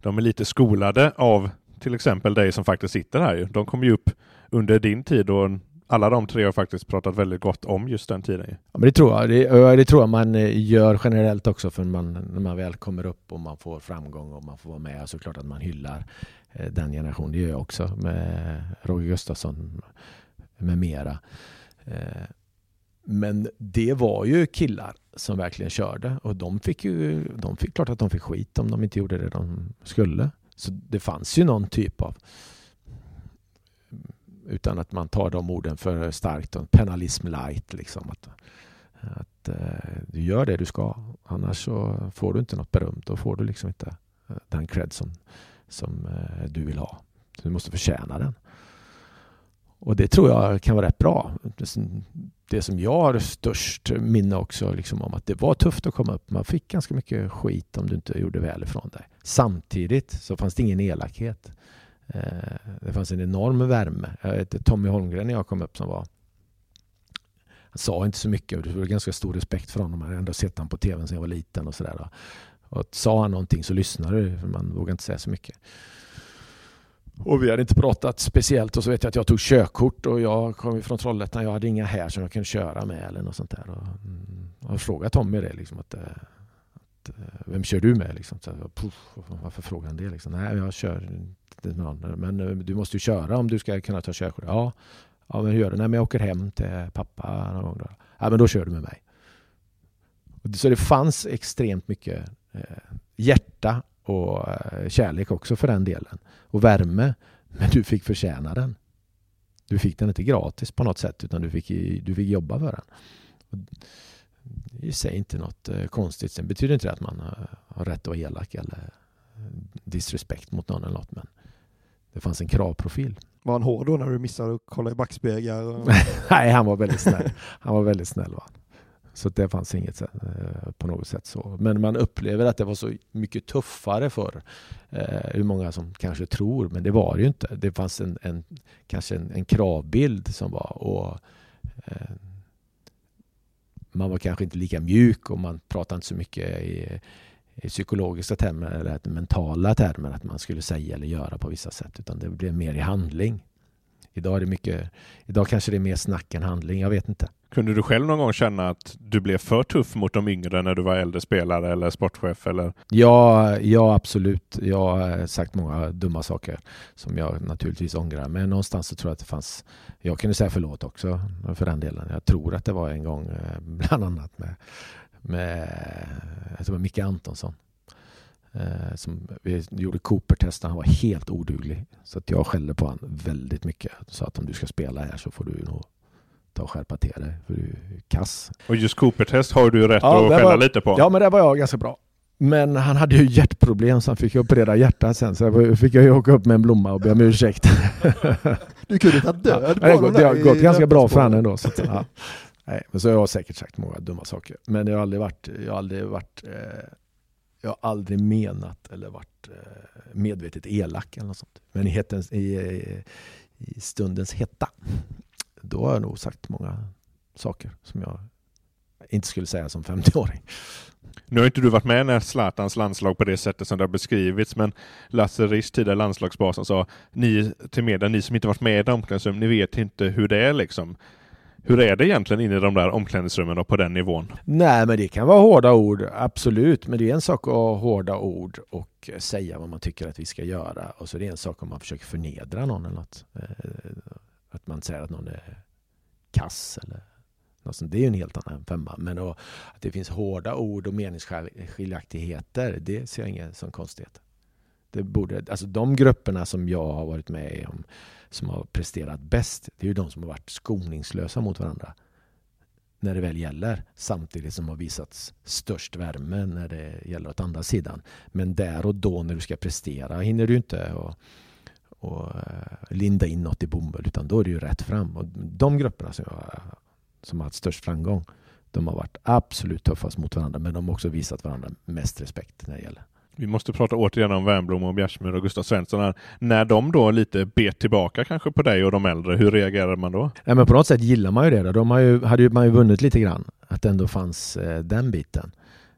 de är lite skolade av till exempel dig som faktiskt sitter här. De kom ju upp under din tid och alla de tre har faktiskt pratat väldigt gott om just den tiden. Ja, men det tror jag. Det, det, tror jag man eh, gör generellt också för man, när man väl kommer upp och man får framgång och man får vara med så klart att man hyllar eh, den generationen. Det gör jag också med Roger Gustafsson med mera. Men det var ju killar som verkligen körde och de fick ju, de fick klart att de fick skit om de inte gjorde det de skulle. Så det fanns ju någon typ av utan att man tar de orden för starkt, penalism light liksom. Att, att eh, du gör det du ska, annars så får du inte något beröm. Då får du liksom inte eh, den cred som, som eh, du vill ha. Du måste förtjäna den. Och det tror jag kan vara rätt bra. Det som jag har störst minne också liksom om att det var tufft att komma upp. Man fick ganska mycket skit om du inte gjorde väl ifrån dig. Samtidigt så fanns det ingen elakhet. Eh, det fanns en enorm värme. Jag vet, Tommy Holmgren när jag kom upp som var han sa inte så mycket och det var ganska stor respekt för honom. Jag hade ändå sett honom på tv sedan jag var liten och sådär. Och sa han någonting så lyssnade du, för man vågade inte säga så mycket. Och vi hade inte pratat speciellt och så vet jag att jag tog körkort och jag kom från Trollhättan. Jag hade inga här som jag kunde köra med eller något sånt där. Och, mm, och jag frågade Tommy det liksom att, eh, att, eh, vem kör du med liksom? Så, puff, varför frågar han det liksom? Nej, jag kör inte med någon. Men eh, du måste ju köra om du ska kunna ta körkort. Ja, Ja, men hur gör du? Nej, men jag åker hem till pappa någon gång. Då. Ja, men då kör du med mig. Så det fanns extremt mycket hjärta och eh, kärlek också för den delen. Och värme. Men du fick förtjäna den. Du fick den inte gratis på något sätt utan du fick, du fick jobba för den. Det är i sig inte något eh, konstigt. Sen betyder inte det att man har rätt att vara elak eller disrespekt mot någon eller något. Men det fanns en kravprofil. Var han hård då när du missade att kolla i backspeglar? Och... Nej, han var väldigt snäll. Han var väldigt snäll. Va? Så det fanns inget eh, på något sätt så. Men man upplever att det var så mycket tuffare för eh, hur många som kanske tror, men det var det ju inte. Det fanns en, en kanske en, en, kravbild som var och eh, man var kanske inte lika mjuk och man pratade inte så mycket i, i psykologiska termer eller mentala termer att man skulle säga eller göra på vissa sätt utan det blev mer i handling. Idag är det mycket, idag kanske det är mer snack än handling, jag vet inte. Kunde du själv någon gång känna att du blev för tuff mot de yngre när du var äldre spelare eller sportchef? Eller? Ja, ja, absolut. Jag har sagt många dumma saker som jag naturligtvis ångrar. Men någonstans så tror jag att det fanns... Jag kunde säga förlåt också för den delen. Jag tror att det var en gång eh, bland annat med med jag tror Micke Antonsson. Eh, som vi gjorde Cooper-test han var helt oduglig. Så att jag skällde på honom väldigt mycket. Sa att om du ska spela här så får du nog ta och skärpa till dig. För du är kass. Och just Cooper-test har du rätt ja, att skälla var, lite på. Ja, men det var jag ganska bra. Men han hade ju hjärtproblem så han fick operera hjärtat sen. Så jag fick jag ju åka upp med en blomma och be om ursäkt. du kunde ta död ja, det, det har gått ganska bra för honom ändå. Så att, ja. Nej, men så jag har säkert sagt många dumma saker. Men jag har aldrig varit, jag har aldrig varit eh, jag har aldrig menat eller varit eh, medvetet elak eller något sånt. Men i, hetens, i, i, stundens hetta, då har jag nog sagt många saker som jag inte skulle säga som 50-åring. Nu har inte du varit med när Zlatans landslag på det sättet som det har beskrivits, men Lasse Riss, tidigare landslagsbasen, sa ni till media, ni som inte varit med i omklädningsrum, ni vet inte hur det är liksom. Hur är det egentligen inne i de där omklädningsrummen och på den nivån? Nej, men det kan vara hårda ord, absolut. Men det är en sak att ha hårda ord och säga vad man tycker att vi ska göra. Och så är det en sak om man försöker förnedra någon eller något. Eh, att man säger att någon är kass eller något sånt. Det är ju en helt annan femma. Men att det finns hårda ord och meningsskiljaktigheter, det ser jag inget som konstighet. Det borde, alltså de grupperna som jag har varit med i om som har presterat bäst, det är ju de som har varit skoningslösa mot varandra när det väl gäller. Samtidigt som har visats störst värme när det gäller åt andra sidan. Men där och då när du ska prestera hinner du inte och, och eh, linda in något i bomull utan då är det ju rätt fram. Och de grupperna som, jag, som har haft störst framgång de har varit absolut tuffast mot varandra men de har också visat varandra mest respekt när det gäller. Vi måste prata återigen om Wernbloom och Bjärsmyr och Gustav Svensson. När de då lite bet tillbaka kanske på dig och de äldre, hur reagerar man då? Ja, men på något sätt gillar man ju det. Då. De har ju, hade ju, man ju vunnit lite grann, att det ändå fanns eh, den biten.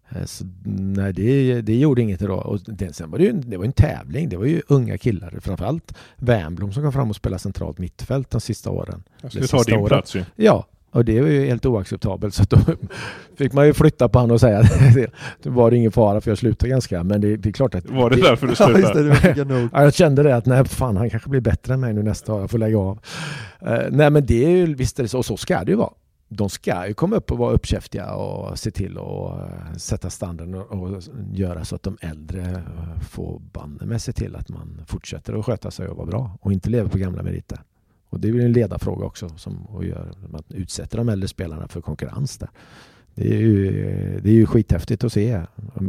Eh, så, nej, det, det gjorde inget då. Och det, sen var det, ju, det var en tävling. Det var ju unga killar, framförallt Wernbloom som kom fram och spelade centralt mittfält de sista åren. Jag skulle ta din åren. plats ju. Ja, och det var ju helt oacceptabelt så då fick man ju flytta på honom och säga att det var ingen fara för jag slutade ganska men det, det är klart att... Var det, det därför du slutade? Ja, det, ja, jag kände det att nej fan han kanske blir bättre än mig nu nästa år, jag får lägga av. Uh, nej men det är ju, visst är det så, och så ska det ju vara. de ska ju komma upp och vara uppkäftiga och se till att sätta standarden och göra så att de äldre får banne med sig till att man fortsätter att sköta sig och vara bra och inte lever på gamla meriter. Och det är ju en ledarfråga också som att gör, man utsätter de äldre spelarna för konkurrens där. Det är ju, det är ju skithäftigt att se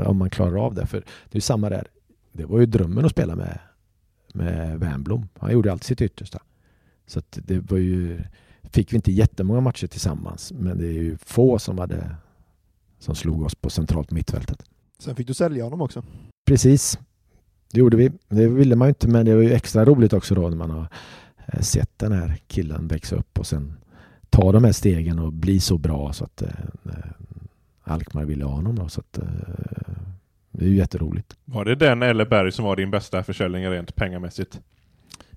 om man klarar av det. För det är samma där. Det var ju drömmen att spela med, med Wernbloom. Han gjorde alltid sitt yttersta. Så det var ju, fick vi inte jättemånga matcher tillsammans. Men det är ju få som hade som slog oss på centralt mittfältet. Sen fick du sälja honom också. Precis. Det gjorde vi. Det ville man ju inte men det var ju extra roligt också då när man har sett den här killen växa upp och sen ta de här stegen och bli så bra så att eh, Alkmaar ville ha honom. Då, så att, eh, det är ju jätteroligt. Var det den eller Berg som var din bästa försäljning rent pengamässigt?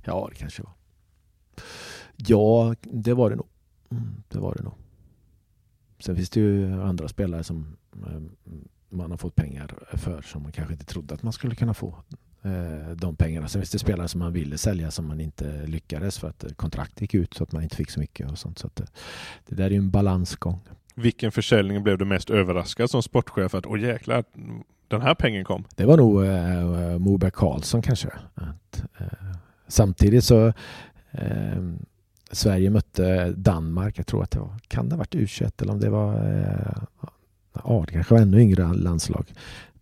Ja, det kanske var. Ja, det var det nog. Mm, det var det nog. Sen finns det ju andra spelare som eh, man har fått pengar för som man kanske inte trodde att man skulle kunna få eh, de pengarna. Sen finns det spelare som man ville sälja som man inte lyckades för att kontrakt gick ut så att man inte fick så mycket och sånt. Så att det där är ju en balansgång. Vilken försäljning blev du mest överraskad som sportchef att åh jäklar, den här pengen kom? Det var nog eh, Moberg Karlsson kanske. Att, eh, samtidigt så eh, Sverige mötte Danmark, jag tror att det var, kan det ha varit U21 eller om det var eh, ja, det kanske var ännu yngre landslag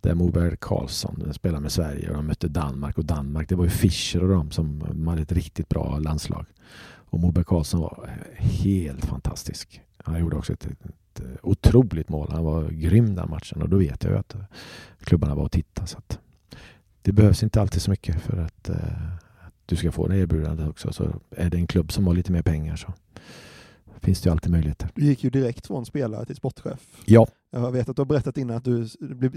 där Moberg Karlsson spelade med Sverige och de mötte Danmark och Danmark, det var ju Fischer och de som hade ett riktigt bra landslag. Och Moberg Karlsson var helt fantastisk. Han gjorde också ett, ett otroligt mål. Han var grym den matchen och då vet jag ju att klubbarna var och tittade. Så att det behövs inte alltid så mycket för att, uh, att du ska få det erbjudandet också. Så är det en klubb som har lite mer pengar så finns det ju alltid möjligheter. Du gick ju direkt från spelare till sportchef. Ja. Jag vet att du har berättat innan att du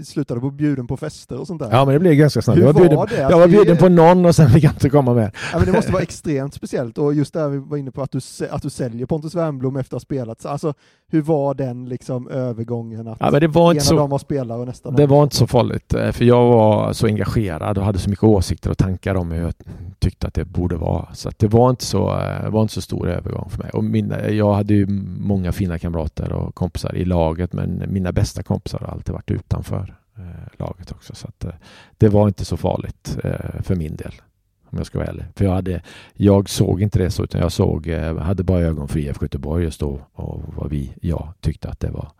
slutade på bjuden på fester och sånt där. Ja, men det blev ganska snabbt. Hur jag var bjuden, var det? jag var bjuden på någon och sen fick jag inte komma med. Ja, men det måste vara extremt speciellt och just där vi var inne på att du, att du säljer Pontus Wernbloom efter att ha spelat. Alltså, hur var den liksom övergången att ja, men det var inte ena så, dagen var spelare och nästa Det var inte så farligt, eh, för jag var så engagerad och hade så mycket åsikter och tankar om hur jag tyckte att det borde vara. Så det var inte så, eh, var inte så stor övergång för mig. Och mina, jag hade ju många fina kamrater och kompisar i laget, men mina mina bästa kompisar har alltid varit utanför eh, laget också. Så att, eh, det var inte så farligt eh, för min del om jag ska vara ärlig. För jag, hade, jag såg inte det så, utan jag såg, eh, hade bara ögon för IFK Göteborg just då och vad vi, jag tyckte att det var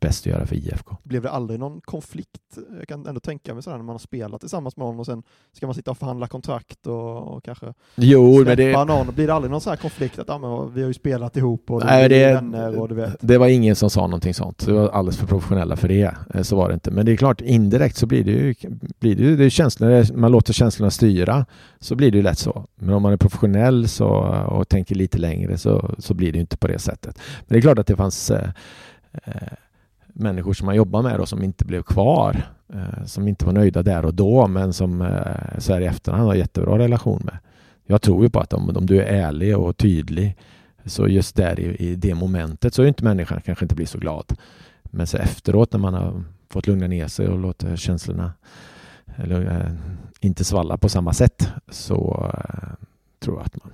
bäst att göra för IFK. Blev det aldrig någon konflikt? Jag kan ändå tänka mig sådär när man har spelat tillsammans med någon och sen ska man sitta och förhandla kontrakt och, och kanske jo, men det... någon. Blir det aldrig någon sån här konflikt att men, vi har ju spelat ihop och Nej, det, det, vänner och du vet? Det var ingen som sa någonting sånt. Det var alldeles för professionella för det. Eh, så var det inte. Men det är klart, indirekt så blir det ju, blir det ju det är känslor, man låter känslorna styra så blir det ju lätt så. Men om man är professionell så, och tänker lite längre så, så blir det ju inte på det sättet. Men det är klart att det fanns eh, eh människor som man jobbar med och som inte blev kvar. Eh, som inte var nöjda där och då men som eh, så här i efterhand har jättebra relation med. Jag tror ju på att om, om du är ärlig och tydlig så just där i, i det momentet så är inte människan kanske inte blir så glad. Men så efteråt när man har fått lugna ner sig och låta känslorna eller, äh, inte svalla på samma sätt så äh, tror jag att man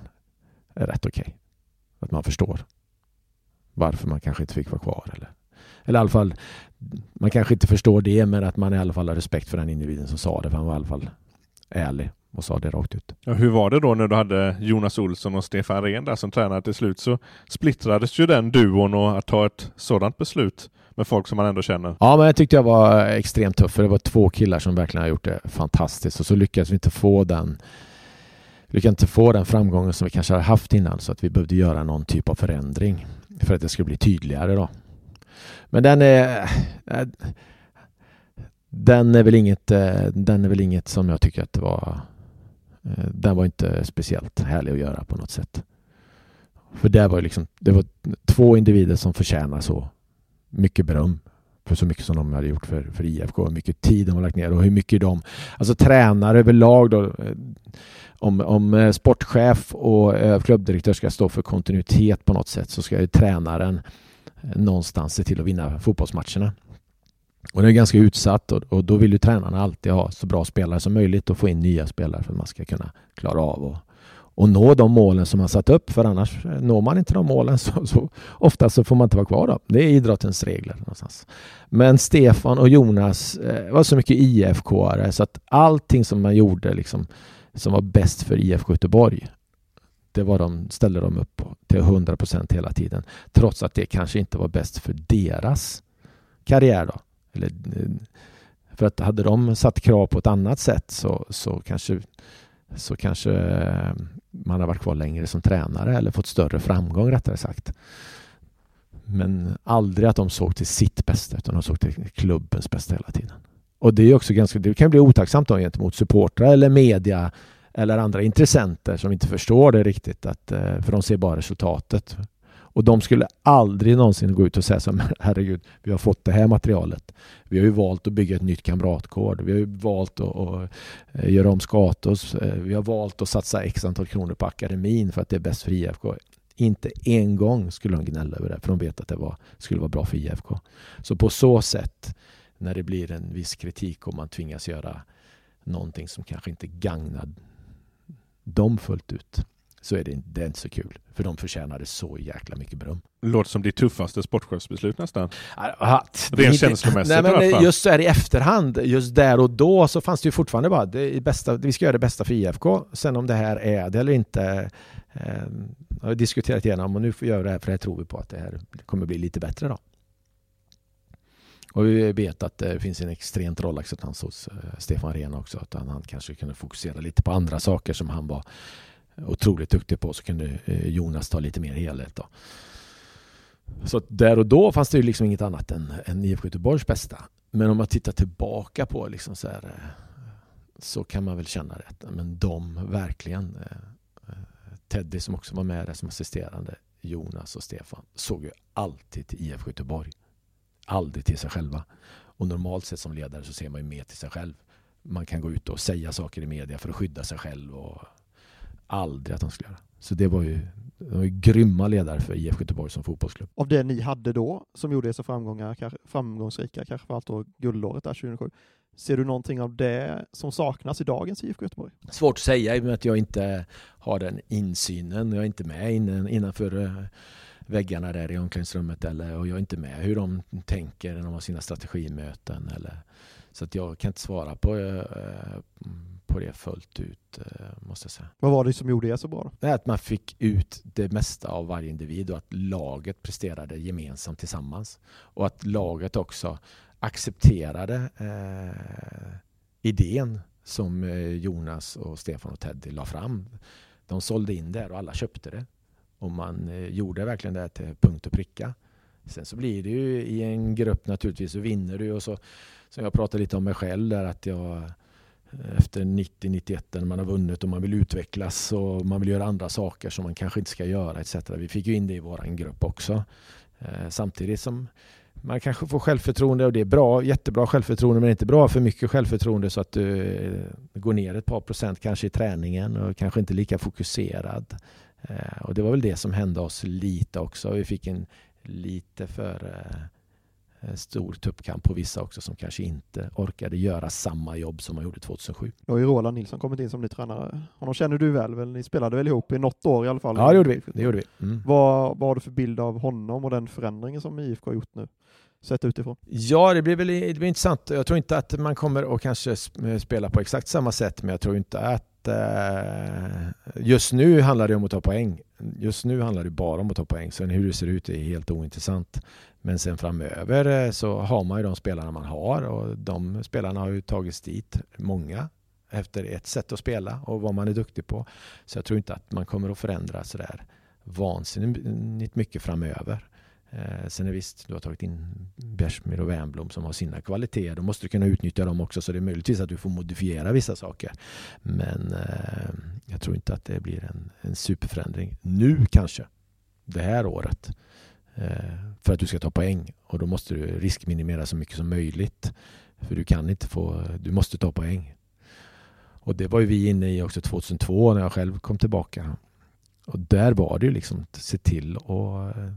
är rätt okej. Okay. Att man förstår varför man kanske inte fick vara kvar eller eller i alla fall, man kanske inte förstår det, men att man i alla fall har respekt för den individen som sa det, för han var i alla fall ärlig och sa det rakt ut. Ja, hur var det då när du hade Jonas Olsson och Stefan Rehn där som tränare? Till slut så splittrades ju den duon och att ta ett sådant beslut med folk som man ändå känner. Ja, men jag tyckte jag var extremt tuff, för det var två killar som verkligen har gjort det fantastiskt och så lyckades vi inte få den kan inte få den framgången som vi kanske har haft innan så att vi behövde göra någon typ av förändring för att det skulle bli tydligare då. Men den är... Eh, den är väl inget, eh, den är väl inget som jag tycker att det var... Eh, den var inte speciellt härlig att göra på något sätt. För det var liksom, det var två individer som förtjänar så mycket beröm för så mycket som de hade gjort för, för IFK, hur mycket tid de har lagt ner och hur mycket de, alltså tränare överlag då, om, om sportchef och klubbdirektör ska stå för kontinuitet på något sätt så ska ju tränaren någonstans se till att vinna fotbollsmatcherna. Och det är ganska utsatt och, och, då vill ju tränarna alltid ha så bra spelare som möjligt och få in nya spelare för att man ska kunna klara av och, och nå de målen som man satt upp för annars når man inte de målen så, så ofta så får man inte vara kvar då. Det är idrottens regler någonstans. Men Stefan och Jonas eh, var så mycket IFK-are så att allting som man gjorde liksom, som var bäst för IFK Göteborg det var de, ställde de upp på till 100 procent hela tiden. Trots att det kanske inte var bäst för deras karriär. Då. Eller, eh, för att hade de satt krav på ett annat sätt så, så kanske så kanske eh, man har varit kvar längre som tränare eller fått större framgång rättare sagt. Men aldrig att de såg till sitt bästa utan de såg till klubbens bästa hela tiden. Och det är också ganska, det kan bli otacksamt då gentemot supportrar eller media eller andra intressenter som inte förstår det riktigt att, eh, för de ser bara resultatet. Och de skulle aldrig någonsin gå ut och säga som herregud, vi har fått det här materialet. Vi har ju valt att bygga ett nytt kamratkår. Vi har ju valt att, att eh, göra om Skatos. Eh, vi har valt att satsa x antal kronor på akademin för att det är bäst för IFK. Inte en gång skulle de gnälla över det, för de vet att det var, skulle vara bra för IFK. Så på så sätt, när det blir en viss kritik och man tvingas göra någonting som kanske inte gagnar dem fullt ut, så är det, inte, det är inte så kul. För de förtjänade så jäkla mycket beröm. Låter som ditt tuffaste sportchefsbeslut nästan. Att, Rent känslomässigt nej, men i alla fall. Just så här i efterhand, just där och då så fanns det ju fortfarande bara det bästa, vi ska göra det bästa för IFK. Sen om det här är det eller inte eh, har vi diskuterat igenom och nu får vi göra det här för det tror vi på att det här kommer bli lite bättre då. Och vi vet att eh, det finns en extremt rollacceptans hos eh, Stefan Rehn också. Att han, han kanske kunde fokusera lite på andra saker som han var otroligt duktig på så kunde eh, Jonas ta lite mer helhet. Då. Så där och då fanns det ju liksom inget annat än, än IFK Göteborgs bästa. Men om man tittar tillbaka på liksom så, här, så kan man väl känna det. Men de verkligen, Teddy som också var med där som assisterande, Jonas och Stefan, såg ju alltid till IFK Göteborg. Aldrig till sig själva. Och normalt sett som ledare så ser man ju mer till sig själv. Man kan gå ut och säga saker i media för att skydda sig själv och aldrig att de skulle göra. Så det var ju, det var ju grymma ledare för IF Göteborg som fotbollsklubb. Av det ni hade då, som gjorde er så framgångsrika, kanske allt då guldåret där 2007, ser du någonting av det som saknas i dagens IFK Göteborg? Svårt att säga i och med att jag inte har den insynen. Jag är inte med innanför eh, väggarna där i omklädningsrummet eller, och jag är inte med hur de tänker när de har sina strategimöten. Eller, så att jag kan inte svara på eh, på det fullt ut, eh, måste jag säga. Vad var det som gjorde det så bra? Det är att man fick ut det mesta av varje individ och att laget presterade gemensamt tillsammans. Och att laget också accepterade eh, idén som eh, Jonas och Stefan och Teddy la fram. De sålde in det och alla köpte det. Och man eh, gjorde verkligen det till punkt och pricka. Sen så blir det ju i en grupp naturligtvis så vinner du och så som jag pratade lite om mig själv där att jag eh, efter 90-91 när man har vunnit och man vill utvecklas och man vill göra andra saker som man kanske inte ska göra etc. Vi fick ju in det i vår grupp också. Eh, samtidigt som man kanske får självförtroende och det är bra, jättebra självförtroende men inte bra för mycket självförtroende så att du går ner ett par procent kanske i träningen och kanske inte lika fokuserad. Eh, och det var väl det som hände oss lite också. Vi fick en lite för Eh, stor tuppkamp på vissa också som kanske inte orkade göra samma jobb som man gjorde 2007. Då har ju Roland Nilsson kommit in som ny tränare. Honom känner du väl? väl? Ni spelade väl ihop i något år i alla fall? Ja, det gjorde vi. Det gjorde vi. Mm. Vad, vad har du för bild av honom och den förändringen som IFK har gjort nu? Sett utifrån? Ja, det blir väl det blir intressant. Jag tror inte att man kommer att kanske spela på exakt samma sätt, men jag tror inte att eh, just nu handlar det om att ta poäng. Just nu handlar det bara om att ta poäng. Sen hur det ser ut är helt ointressant. Men sen framöver eh, så har man ju de spelarna man har och de spelarna har ju tagits dit, många, efter ett sätt att spela och vad man är duktig på. Så jag tror inte att man kommer att förändra sådär vansinnigt mycket framöver. Eh, sen är visst, du har tagit in Bjärsmyr och Wernbloom som har sina kvaliteter. Då måste du kunna utnyttja dem också så det är möjligtvis att du får modifiera vissa saker. Men eh, jag tror inte att det blir en, en superförändring nu kanske, det här året. Eh, för att du ska ta poäng och då måste du riskminimera så mycket som möjligt. För du kan inte få, du måste ta poäng. Och det var ju vi inne i också 2002 när jag själv kom tillbaka. Och där var det ju liksom att se till att eh,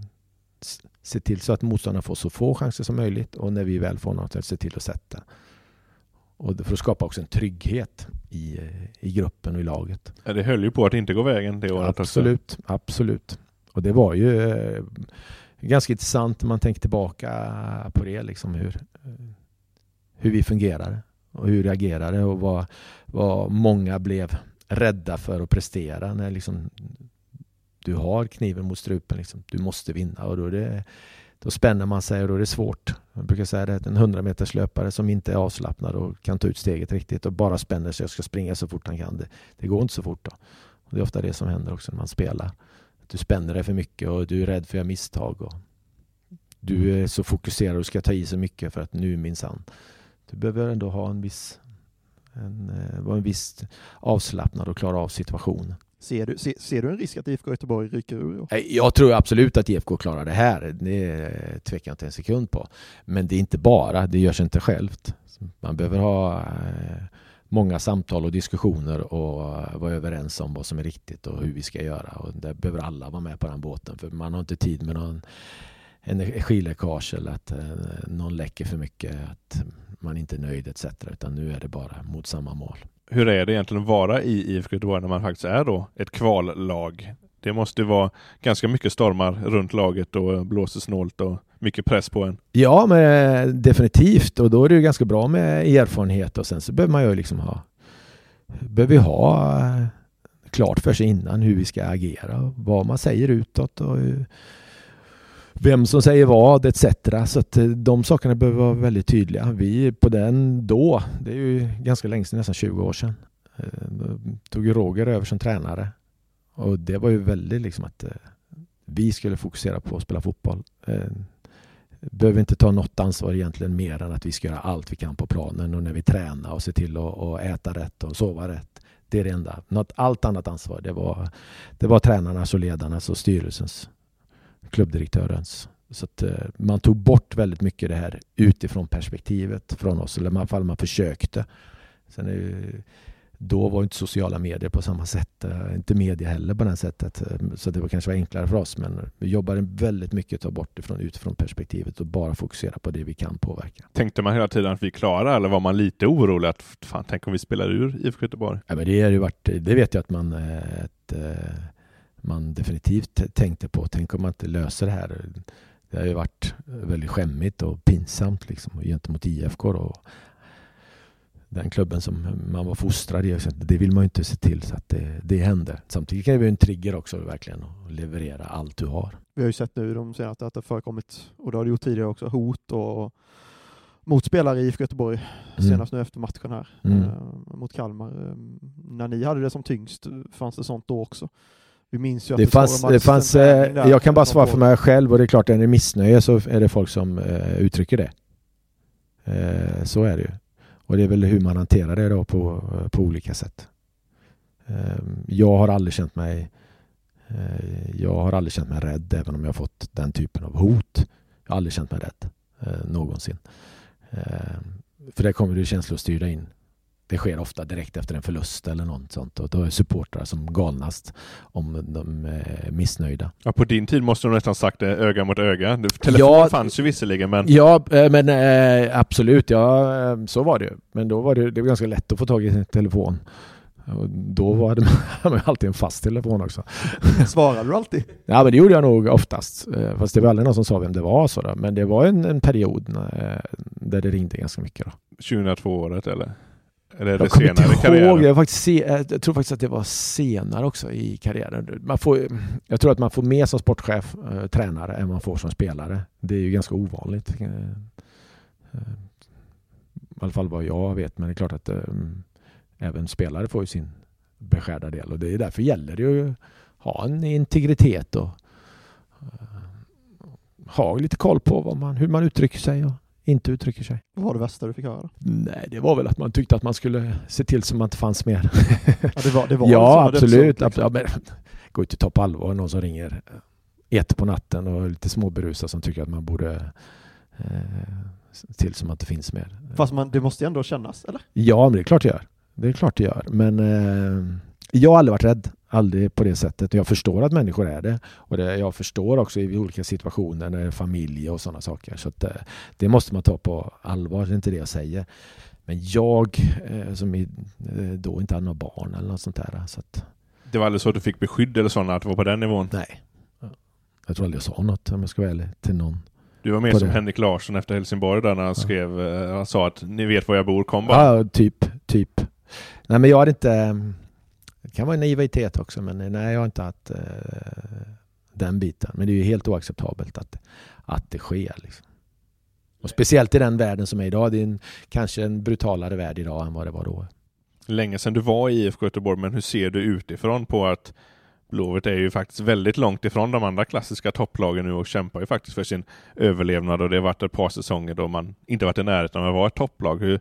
se till så att motståndarna får så få chanser som möjligt och när vi väl får något att se till att sätta. Och för att skapa också en trygghet i, eh, i gruppen och i laget. Ja, Det höll ju på att inte gå vägen det året också. Absolut, absolut. Och det var ju eh, ganska intressant när man tänker tillbaka på det, liksom hur, eh, hur vi fungerade och hur vi reagerade och vad, vad många blev rädda för att prestera när liksom du har kniven mot strupen. Liksom. Du måste vinna och då, är det, då spänner man sig och då är det svårt. Jag brukar säga det, att en 100 meters löpare som inte är avslappnad och kan ta ut steget riktigt och bara spänner sig och ska springa så fort han kan. Det, det går inte så fort då. Och det är ofta det som händer också när man spelar. Du spänner dig för mycket och du är rädd för att göra misstag. Och du är så fokuserad och ska ta i så mycket för att nu minsann. Du behöver ändå ha en viss, en, eh, vara en viss avslappnad och klara av situationen. Ser du, ser, ser du en risk att IFK Göteborg ryker ur? Jag tror absolut att IFK klarar det här. Det tvekar jag inte en sekund på. Men det är inte bara, det görs inte självt. Man behöver ha eh, många samtal och diskussioner och vara överens om vad som är riktigt och hur vi ska göra. Och där behöver alla vara med på den båten för man har inte tid med någon energiläckage eller att eh, någon läcker för mycket, att man inte är nöjd etc. Utan nu är det bara mot samma mål. Hur är det egentligen att vara i IFK Göteborg när man faktiskt är då ett kvallag? Det måste vara ganska mycket stormar runt laget och blåser snålt och mycket press på en. Ja, men eh, definitivt. Och då är det ju ganska bra med erfarenhet och sen så behöver man ju liksom ha behöver vi ha eh, klart för sig innan hur vi ska agera, vad man säger utåt och hur- vem som säger vad etc. Så att eh, de sakerna behöver vara väldigt tydliga. Vi på den då, det är ju ganska länge sedan, nästan 20 år sedan, eh, då tog ju Roger över som tränare. Och det var ju väldigt liksom att eh, vi skulle fokusera på att spela fotboll. Behöver inte ta något ansvar egentligen mer än att vi ska göra allt vi kan på planen och när vi tränar och se till att, att äta rätt och sova rätt. Det är det enda. Något, allt annat ansvar, det var, det var tränarnas och ledarnas och styrelsens, klubbdirektörens. Så att eh, man tog bort väldigt mycket det här utifrån perspektivet från oss, eller i alla fall man försökte. Sen är då var inte sociala medier på samma sätt, eh, inte media heller på det sättet. Så det var kanske var enklare för oss, men vi jobbade väldigt mycket att ta bort ifrån, utifrån perspektivet och bara fokusera på det vi kan påverka. Tänkte man hela tiden att vi klarar eller var man lite orolig att fan, tänk om vi spelar ur IFK Göteborg? Ja, men det, har ju varit, det vet jag att man, eh, eh, man definitivt tänkte på. Tänk om man inte löser det här. Det har ju varit väldigt skämmigt och pinsamt liksom, gentemot IFK. Då. Den klubben som man var fostrad i, det vill man ju inte se till så att det, det händer. Samtidigt kan det vara en trigger också verkligen att leverera allt du har. Vi har ju sett nu de senaste att det förekommit, och det har det gjort tidigare också, hot och mot spelare i IFK Göteborg, Mm. senast nu efter matchen här Mm. eh, mot Kalmar. Eh, när ni hade det som tyngst, fanns det sånt då också? Vi minns ju att Det står fanns, det fanns, eh, jag kan bara svara för mig själv och det är klart, är det missnöje så är det folk som eh, uttrycker det. Eh, så är det ju. Och det är väl hur man hanterar det då på, på olika sätt. Eh, jag har aldrig känt mig eh, jag har aldrig känt mig rädd även om jag har fått den typen av hot. Jag har aldrig känt mig rädd eh, någonsin. Eh, för där kommer du känslostyrda in. Det sker ofta direkt efter en förlust eller något sånt och då är supportrar som galnast om de är missnöjda. Ja, på din tid måste de nästan sagt det öga mot öga. Telefon Ja. fanns ju visserligen, men Ja, eh, men eh, absolut, ja, eh, så var det. Men då var det, det var ganska lätt att få tag i sin telefon. Och då var det hade man alltid en fast telefon också. Svarade du alltid? Ja, men det gjorde jag nog oftast. Eh, Fast det var aldrig någon som sa vem det var. Så då. Men det var en, en period eh, där det ringde ganska mycket. Då. 2002-året eller? Eller Jag kommer senare inte karriären? ihåg, jag, faktiskt se, eh, jag tror faktiskt att det var senare också i karriären. Man får, jag tror att man får mer som sportchef, eh, tränare, än man får som spelare. Det är ju ganska ovanligt. Eh, eh, I alla fall vad jag vet, men det är klart att eh, även spelare får ju sin beskärda del och det är därför gäller det ju att ha en integritet och eh, ha lite koll på man, hur man uttrycker sig och inte uttrycker sig. Vad var det värsta du fick höra? Nej, det var väl att man tyckte att man skulle se till så man inte fanns mer. Ja, det var, det var ja, liksom absolut. dödsdom, absolut. Ja, men, gå inte att ta på allvar någon som ringer ett på natten och är lite småberusad som tycker att man borde eh, se till så man inte finns mer. Fast man, det måste ju ändå kännas, eller? Ja, men det är klart det gör. Det är klart det gör. Men eh, jag har aldrig varit rädd Aldrig på det sättet. Jag förstår att människor är det. Och det, jag förstår också i olika situationer när det är familj och sådana saker. Så att, eh, det måste man ta på allvar, det är inte det jag säger. Men jag eh, som eh, då inte hade några barn eller något sånt där. Så att, Det var aldrig så att du fick beskydd eller sådana, att det var på den nivån? nej. Jag tror aldrig jag sa något om jag ska vara ärlig till någon. Du var mer som det. Henrik Larsson efter Helsingborg där när han skrev, eh, han sa att ni vet var jag bor, kom bara. Ja, typ, typ. Nej men jag har inte... Det kan vara en naivitet också men nej jag har inte haft eh, den biten. Men det är ju helt oacceptabelt att, att det sker. Liksom. Och speciellt i den världen som är idag. Det är en, kanske en brutalare värld idag än vad det var då. Länge sedan du var i IFK Göteborg, men hur ser du utifrån på att Blåvitt är ju faktiskt väldigt långt ifrån de andra klassiska topplagen nu och kämpar ju faktiskt för sin överlevnad och det har varit ett par säsonger då man inte varit i närheten av att vara ett topplag. Hur,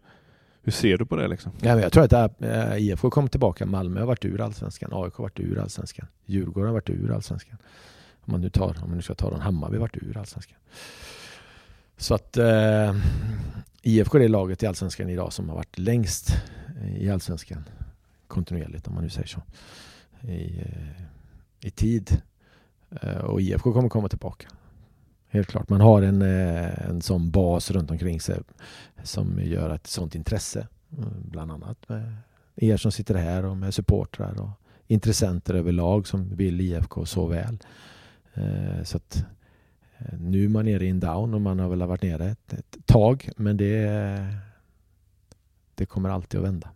hur ser du på det liksom? Ja, men jag tror att äh, eh, IFK kommer tillbaka. Malmö har varit ur allsvenskan. AIK har varit ur allsvenskan. Djurgården har varit ur allsvenskan. Om man nu, tar, om man nu ska ta den, Hammarby har varit ur allsvenskan. Så att eh, IFK är det laget i allsvenskan idag som har varit längst eh, i allsvenskan kontinuerligt om man nu säger så. I, eh, i tid. Eh, och IFK kommer komma tillbaka. Helt klart. Man har en, eh, en sån bas runt omkring sig som gör att sånt intresse. Bland annat med er som sitter här och med supportrar och intressenter överlag som vill IFK så väl. Eh, så att eh, nu är man nere i en down och man har väl varit nere ett, ett tag men det, det kommer alltid att vända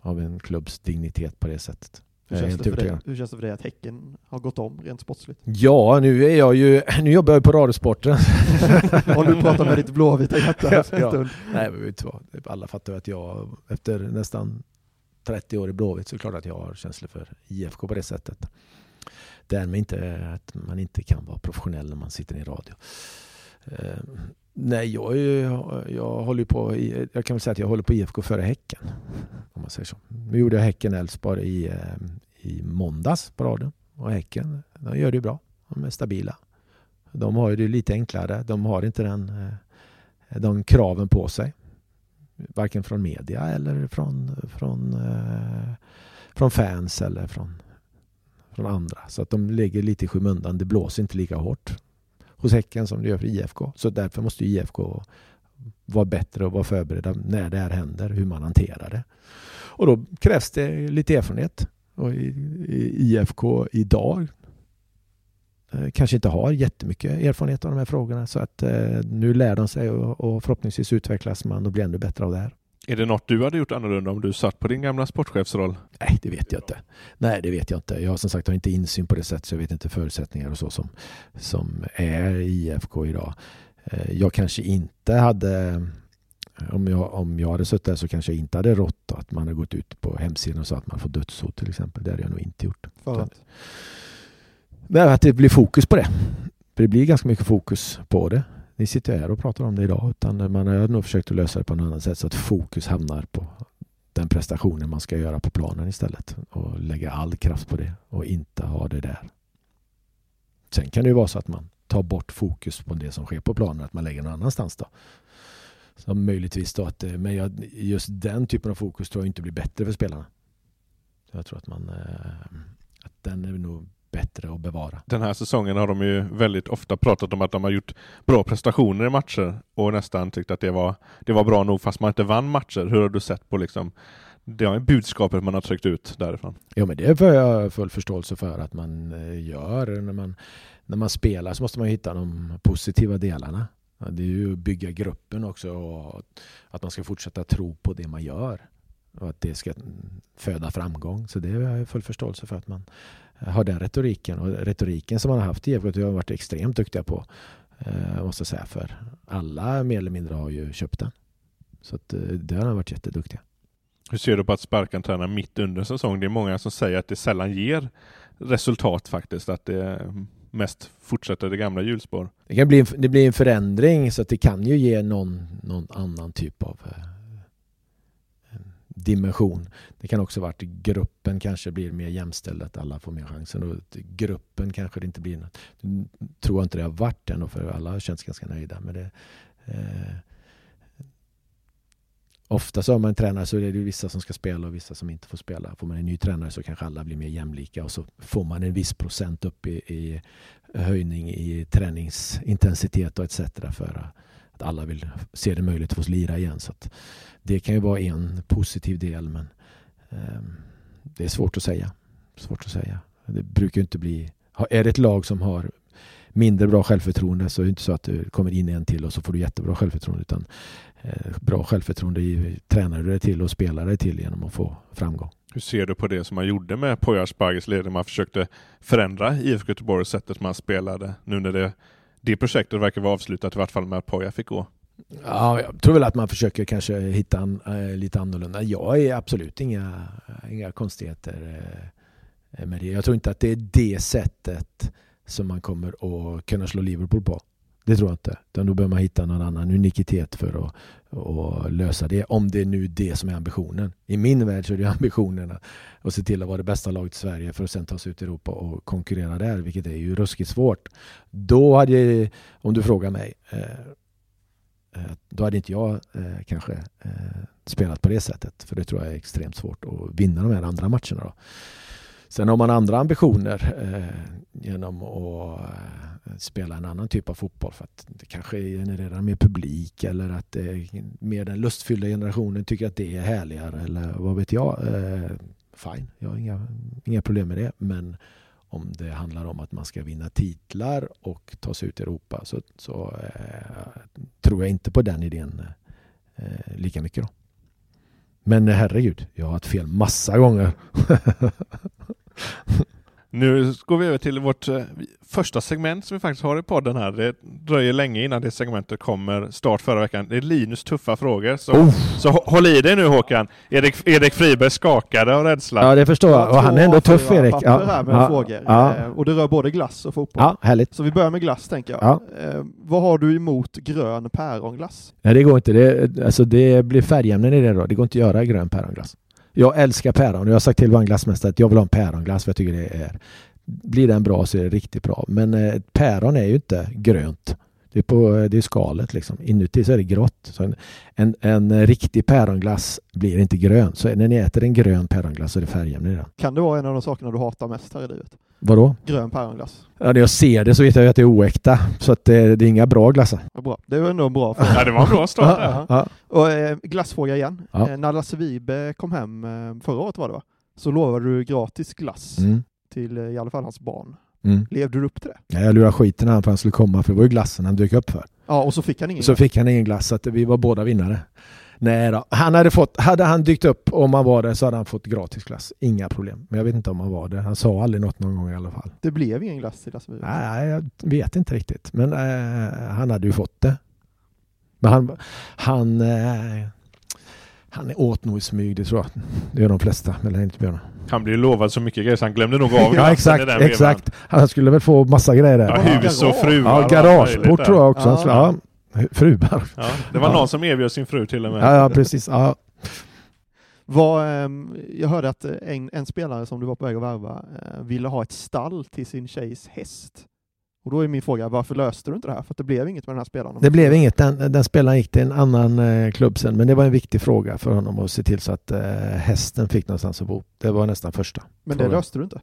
av en klubbs dignitet på det sättet. Hur känns, helt det för dig, hur känns det för dig att Häcken har gått om rent sportsligt? Ja, nu är jag ju, nu jobbar jag på Radiosporten. Om du pratar med ditt blåvita hjärta Ja. stund. Nej, men vet du vad? Alla fattar att jag efter nästan 30 år i Blåvitt så är det klart att jag har känslor för IFK på det sättet. Därmed inte att man inte kan vara professionell när man sitter i radio. Nej, jag, är ju, jag håller på, jag kan väl säga att jag håller på IFK före Häcken. Om man säger så. Nu gjorde jag Häcken-Elfsborg i, eh, i måndags på radion. Och Häcken, de gör det ju bra. De är stabila. De har det lite enklare. De har inte den, eh, de kraven på sig. Varken från media eller från, från, eh, från fans eller från, från andra. Så att de ligger lite i skymundan. Det blåser inte lika hårt hos Häcken som det gör för IFK. Så därför måste IFK vara bättre och vara förberedda när det här händer, hur man hanterar det. Och då krävs det lite erfarenhet. Och i, i IFK idag eh, kanske inte har jättemycket erfarenhet av de här frågorna så att eh, nu lär de sig och, och förhoppningsvis utvecklas man och blir ännu bättre av det här. Är det något du hade gjort annorlunda om du satt på din gamla sportchefsroll? Nej, det vet jag inte. Nej, det vet jag inte. Jag har som sagt har inte insyn på det sätt så jag vet inte förutsättningar och så som, som är i IFK idag. Eh, Jag kanske inte hade om jag, om jag hade suttit där så kanske jag inte hade rått att man hade gått ut på hemsidan och sa att man får dödshot till exempel. Det hade jag nog inte gjort. För att, Men att det blir fokus på det. För det blir ganska mycket fokus på det. Ni sitter här och pratar om det idag. Utan man har nog försökt att lösa det på något annat sätt så att fokus hamnar på den prestationen man ska göra på planen istället. Och lägga all kraft på det och inte ha det där. Sen kan det ju vara så att man tar bort fokus på det som sker på planen. Att man lägger någon annanstans då. Så möjligtvis då att, men jag, just den typen av fokus tror jag inte blir bättre för spelarna. Jag tror att man, eh, att den är nog bättre att bevara. Den här säsongen har de ju väldigt ofta pratat om att de har gjort bra prestationer i matcher och nästan tyckt att det var, det var bra nog fast man inte vann matcher. Hur har du sett på liksom det budskapet man har tryckt ut därifrån? Ja men det har jag full förståelse för att man eh, gör. När man, när man spelar så måste man hitta de positiva delarna. Det är ju att bygga gruppen också och att man ska fortsätta tro på det man gör. Och att det ska föda framgång. Så det har jag full förståelse för att man har den retoriken. Och retoriken som man har haft i IFK har varit extremt duktiga på. eh, måste jag säga. För alla mer eller mindre har ju köpt den. Så att, eh, det har de varit jätteduktiga. Hur ser du på att sparka en tränare mitt under en säsong? Det är många som säger att det sällan ger resultat faktiskt, att det mest fortsätter det gamla hjulspår. Det, kan bli det blir en förändring så att det kan ju ge någon, någon annan typ av eh, dimension. Det kan också vara att gruppen kanske blir mer jämställd, att alla får mer chansen. Och gruppen kanske det inte blir något. Nu tror jag inte det har varit än, för alla har känts ganska nöjda med det. Eh, Ofta så har man en tränare så är det vissa som ska spela och vissa som inte får spela. Får man en ny tränare så kanske alla blir mer jämlika och så får man en viss procent upp i, i höjning i träningsintensitet och etc. för att alla vill se det möjligt att få lira igen. Så att det kan ju vara en positiv del men eh, det är svårt att säga. Svårt att säga. Det brukar ju inte bli... Är det ett lag som har mindre bra självförtroende så är det inte så att du kommer in en till och så får du jättebra självförtroende. Utan eh, bra självförtroende tränar du dig till och spelar dig till genom att få framgång. Hur ser du på det som man gjorde med Poya Asbaghes ledning? Man försökte förändra IFK Göteborg och sättet man spelade nu när det, det projektet verkar vara avslutat i vart fall med att Poya fick gå. Ja, jag tror väl att man försöker kanske hitta en, äh, lite annorlunda. Jag är absolut inga, inga konstigheter äh, med det. Jag tror inte att det är det sättet som man kommer att kunna slå Liverpool på. Det tror jag inte. Utan då behöver man hitta någon annan unikitet för att, och lösa det. Om det är nu det som är ambitionen. I min värld så är det ambitionen att se till att vara det bästa laget i Sverige för att sen ta sig ut i Europa och konkurrera där, vilket är ju ruskigt svårt. Då hade jag, om du frågar mig, eh, eh, då hade inte jag eh, kanske spelat på det sättet. För det tror jag är extremt svårt att vinna de här andra matcherna. Då. Sen har man andra ambitioner eh, genom att eh, spela en annan typ av fotboll för att det kanske genererar mer publik eller att eh, mer den lustfyllda generationen tycker att det är härligare eller vad vet jag. Eh, fine, jag har inga, inga problem med det. Men om det handlar om att man ska vinna titlar och ta sig ut i Europa så, så eh, tror jag inte på den idén eh, lika mycket. Då. Men herregud, jag har haft fel massa gånger. Nu går vi över till vårt eh, första segment som vi faktiskt har i podden här. Det dröjer länge innan det segmentet kommer. Start förra veckan. Det är Linus tuffa frågor. Så, oh. så håll i dig nu Håkan. Erik, Erik Friberg skakade av rädsla. Ja, det förstår jag. Och han är ändå tuff Erik. Ja. Här med ja. frågor. Ja. Eh, och det rör både glass och fotboll. Ja, härligt. Så vi börjar med glass tänker jag. Ja. Eh, vad har du emot grön päronglass? Nej, det går inte. Det, alltså, det blir färgämnen i det då. Det går inte att göra grön päronglass. Jag älskar päron. Jag har sagt till vår glassmästare att jag vill ha en päronglass för jag tycker det är blir den bra så är det riktigt bra. Men eh, päron är ju inte grönt. Det är, på, det är skalet liksom. Inuti så är det grått. Så en, en, en riktig päronglass blir inte grön. Så när ni äter en grön päronglass så är det färgämne i den. Kan det vara en av de sakerna du hatar mest här i livet? Vadå? Grön päronglass. Ja, när jag ser det så vet jag att det är oäkta. Så att det, det är inga bra glassar. Ja, bra. Det var ändå en bra fråga. Ja, det var en bra start. ja, ja. Och eh, glassfråga igen. Ja. Eh, när Lasse Vibe kom hem eh, förra året var det va? Så lovade du gratis glass. Mm till eh, i alla fall hans barn. Mm. Levde du upp till det? Ja, jag lurade skiten han för han skulle komma, för det var ju glassen han dök upp för. Ja, och så fick han ingen Så glass. fick han ingen glass, så att vi var båda vinnare. Nej då. Han hade, fått, hade han dykt upp om han var där så hade han fått gratis glass. Inga problem. Men jag vet inte om han var det. Han sa aldrig något någon gång i alla fall. Det blev ingen glass till Lasse Nej, jag vet inte riktigt. Men eh, han hade ju fått det. Men han, han eh, han åt nog i smyg, det tror jag. Det gör de flesta mellan inte Han blev lovad så mycket grejer så han glömde nog av Ja exakt, exakt. Han skulle väl få massa grejer där. Ja, hus och fruar. Ja, garageport tror jag också. Ja. ja. Fruar. Ja, det var ja. någon som erbjöd sin fru till och med. Ja, ja precis. Ja. Var, ehm, jag hörde att en, en, spelare som du var på väg att värva eh, ville ha ett stall till sin tjejs häst. Och då är min fråga, varför löste du inte det här? För det blev inget med den här spelaren. Det blev inget. Den, den spelaren gick till en annan eh, klubb sen. Men det var en viktig fråga för honom att se till så att eh, hästen fick någonstans att bo. Det var nästan första. Men frågan. det löste du inte?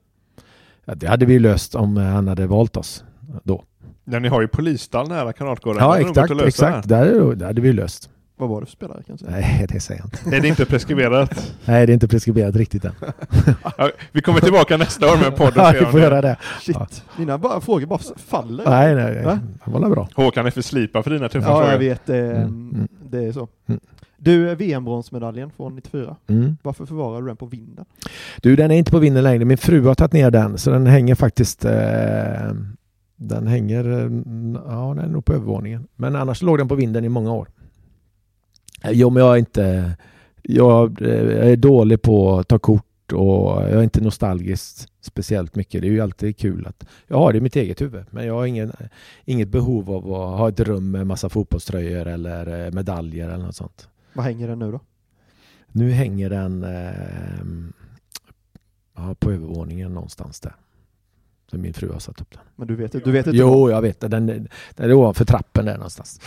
Ja, det hade vi löst om eh, han hade valt oss då. Ja, ni har ju polisstall nära Kanalgården. Ja, exakt. exakt. Där, där hade vi löst. Vad var det för spelare? Kan Nej, det säger jag inte. Är det inte preskriberat? Nej, det är inte preskriberat riktigt än. ja, vi kommer tillbaka nästa år med podden. Ja, vi får göra det. Shit, ja. dina bara, frågor bara faller. Nej, nej, nej. det var bra. Håkan är för slipa för dina tuffa ja, frågor. Ja, jag vet. Det, mm. mm. det är så. Mm. Du, VM-bronsmedaljen från 94. Mm. Varför förvarar du den på vinden? Du, den är inte på vinden längre. Min fru har tagit ner den, så den hänger faktiskt eh, den hänger, eh, ja den är nog på övervåningen. Men annars låg den på vinden i många år. Jo, men jag är inte... Jag, är dålig på att ta kort och jag är inte nostalgisk speciellt mycket. Det är ju alltid kul att jag har det i mitt eget huvud. Men jag har ingen, inget behov av att ha ett rum med massa fotbollströjor eller eh, medaljer eller något sånt. Vad hänger den nu då? Nu hänger den eh, ja, på övervåningen någonstans där. Så min fru har satt upp den. Men du vet, du vet inte? Jo, jag vet det. Den, den är ovanför trappen där någonstans.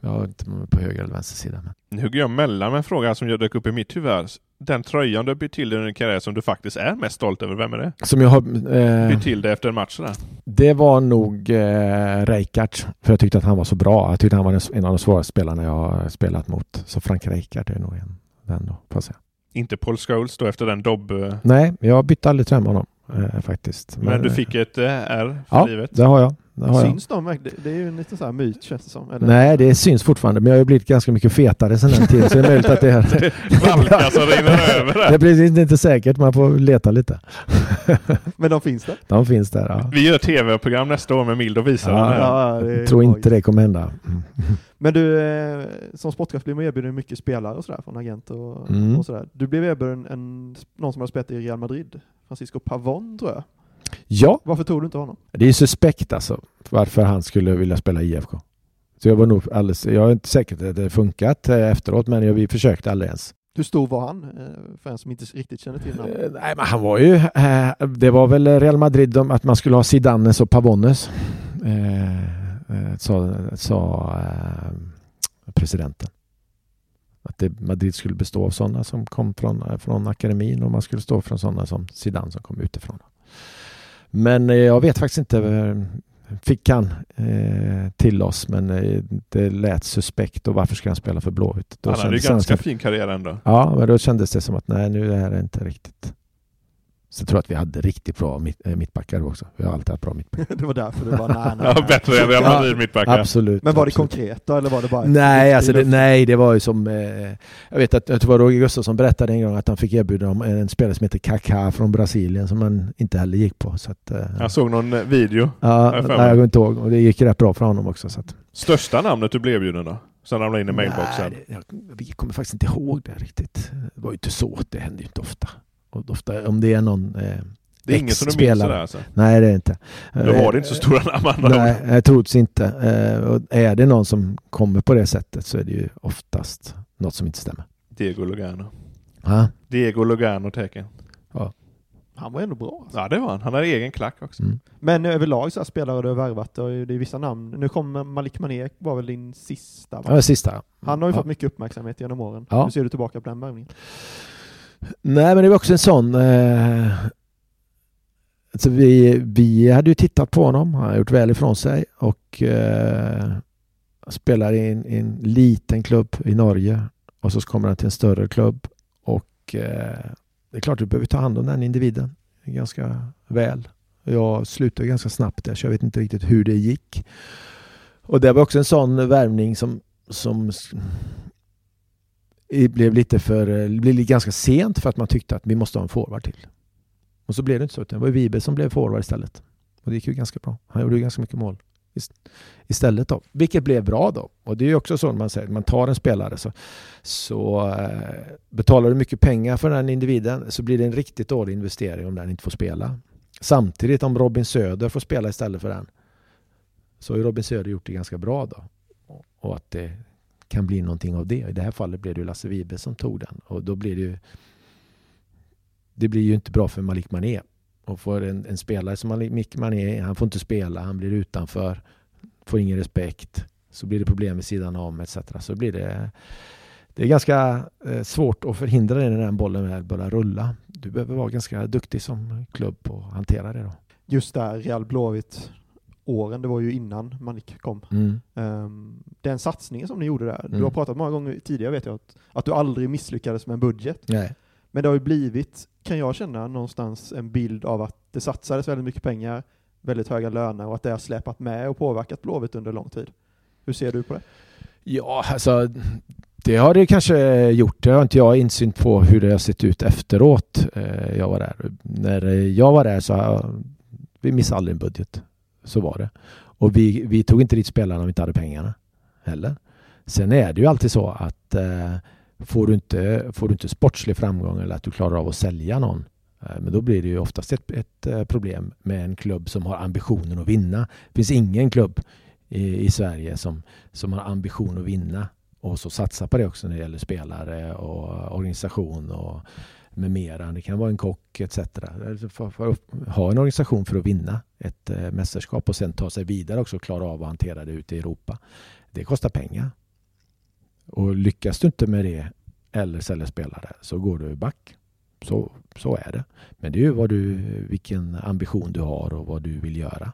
Jag har inte på höger eller vänster sida. Men... Nu hugger jag mellan med en fråga som jag dök upp i mitt huvud. Den tröjan du bytt till dig under din karriär som du faktiskt är mest stolt över, vem är det? Som jag har... Eh, Bytt till dig efter en match sådär. det var nog eh, Rijkaard. För jag tyckte att han var så bra. Jag tyckte han var en av de svåraste spelarna jag har spelat mot. Så Frank Rijkaard är nog en, den då, får jag säga. Inte Paul Scholes då efter den dobb... Nej, jag bytte aldrig tröja med honom eh, faktiskt. Men du eh, fick ett eh, R för Ja, livet. det har jag. Det har jag. Syns de verkligen? Det, det är ju en liten sån här myt känns det som. Eller? Nej, det syns fortfarande, men jag har ju blivit ganska mycket fetare sen den tiden, så det är möjligt att det är... Valkar som rinner över Det är där. precis inte säkert, man får leta lite. Men de finns där? De finns där, ja. Vi gör tv-program nästa år med Mild och visar Ja, den här. Ja, det Jag tror inte det kommer hända. Mm. Men du, eh, som sportchef blir man erbjuden mycket spelare och sådär från agenter och, Mm. och sådär. Du blev erbjuden en, någon som har spelat i Real Madrid, Francisco Pavon tror jag. Ja, Varför tog du inte honom? det är suspekt alltså, varför han skulle vilja spela i IFK. Så jag var nog alldeles, jag är inte säker att det funkat eh, efteråt, men jag, vi försökte aldrig ens. Hur stor var han? eh, För en som inte riktigt känner till honom. Eh, Nej, men han var ju, det var väl Real Madrid om att man skulle ha Zidanes och Pavones, sa, sa presidenten. Att det, Madrid skulle bestå av sådana som kom från, eh, från akademin och man skulle stå från sådana som Zidane som kom utifrån. Men eh, jag vet faktiskt inte, eh, fick han eh, till oss men det lät suspekt och varför ska han spela för Blåvitt? Han hade ju ganska som- fin karriär ändå. Ja, men då kändes det som att nej, nu är det inte riktigt. Så jag tror att vi hade riktigt bra mitt, äh, mittbackar också. Vi har alltid haft bra mittbackar. det var därför du var nej, nej, Ja, nej. bättre än Real Madrid mittbackar. Absolut. Men var det absolut. konkret då, eller var det bara Nej, alltså det, nej, det var ju som... Eh, jag vet att jag tror det var Roger Gustafsson berättade en gång att han fick erbjuda om en spelare som heter Kaká från Brasilien som han inte heller gick på. Så att, eh, Jag såg någon eh, video. ja, jag nej, jag kommer inte ihåg. Och det gick rätt bra för honom också. Så att, Största namnet du blev erbjuden då? Som ramlade in i mailboxen? Nej, det, jag, vi kommer faktiskt inte ihåg det riktigt. Det var ju inte så. Det händer ju inte ofta. Och ofta om det är någon eh, Det är inget som du minns sådär alltså? Nej, det är inte. Då var det inte så stora namn andra Nej, jag tror inte. Eh, och är det någon som kommer på det sättet så är det ju oftast något som inte stämmer. Diego Lugano. Ja. Diego Lugano tecken. Han var ändå bra. Alltså. Ja det var han. Han hade egen klack också. Mm. Men överlag så här spelare du har värvat, och det är vissa namn. Nu kommer Malik Mané, var väl din sista va? Ja, sista. Han har ju ja. fått mycket uppmärksamhet genom åren. Ja. Hur ser du tillbaka på den värvningen? Nej, men det var också en sån... Eh, alltså vi, vi hade ju tittat på honom. Han har gjort väl ifrån sig och eh, spelar i en, en liten klubb i Norge och så kommer han till en större klubb och eh, det är klart du behöver ta hand om den individen ganska väl. Jag slutade ganska snabbt där så jag vet inte riktigt hur det gick. Och det var också en sån värvning som, som det blev lite för, det blev ganska sent för att man tyckte att vi måste ha en forward till. Och så blev det inte så, utan det var Vibe som blev forward istället. Och det gick ju ganska bra. Han gjorde ju ganska mycket mål istället då. Vilket blev bra då. Och det är ju också så när man säger, man tar en spelare så, så eh, betalar du mycket pengar för den individen så blir det en riktigt dålig investering om den inte får spela. Samtidigt om Robin Söder får spela istället för den så har ju Robin Söder gjort det ganska bra då. Och- Och att det kan bli någonting av det. I det här fallet blev det ju Lasse Vibe som tog den och då blir det ju det blir ju inte bra för Malik Mané. Och för en, en spelare som Malik Mané, han får inte spela, han blir utanför, får ingen respekt, så blir det problem vid sidan om etc. Så blir det det är ganska eh, svårt att förhindra det när den bollen väl börjar rulla. Du behöver vara ganska duktig som klubb på att hantera det då. Just där, Real Blåvitt åren, det var ju innan Malik kom. Mm. Um, den satsningen som ni gjorde där, du Mm. har pratat många gånger tidigare vet jag, att, att du aldrig misslyckades med en budget. Nej. Men det har ju blivit, kan jag känna, någonstans en bild av att det satsades väldigt mycket pengar, väldigt höga löner och att det har släpat med och påverkat Blåvitt under lång tid. Hur ser du på det? Ja, alltså det har det kanske gjort. Det har inte jag insyn på hur det har sett ut efteråt. eh, Jag var där. När jag var där så vi missade aldrig en budget. Så var det. Och vi, vi tog inte dit spelarna om vi inte hade pengarna heller. Sen är det ju alltid så att eh, får, du inte, får du inte sportslig framgång eller att du klarar av att sälja någon eh, men då blir det ju oftast ett, ett eh, problem med en klubb som har ambitionen att vinna. Det finns ingen klubb i, i Sverige som, som har ambition att vinna och så satsa på det också när det gäller spelare och organisation och med mera. Det kan vara en kock etc. Alltså, ha en organisation för att vinna ett eh, mästerskap och sen ta sig vidare också och klara av att hantera det ute i Europa. Det kostar pengar. Och lyckas du inte med det eller sälja spelare så går du back. Så, så är det. Men det är ju vad du, vilken ambition du har och vad du vill göra.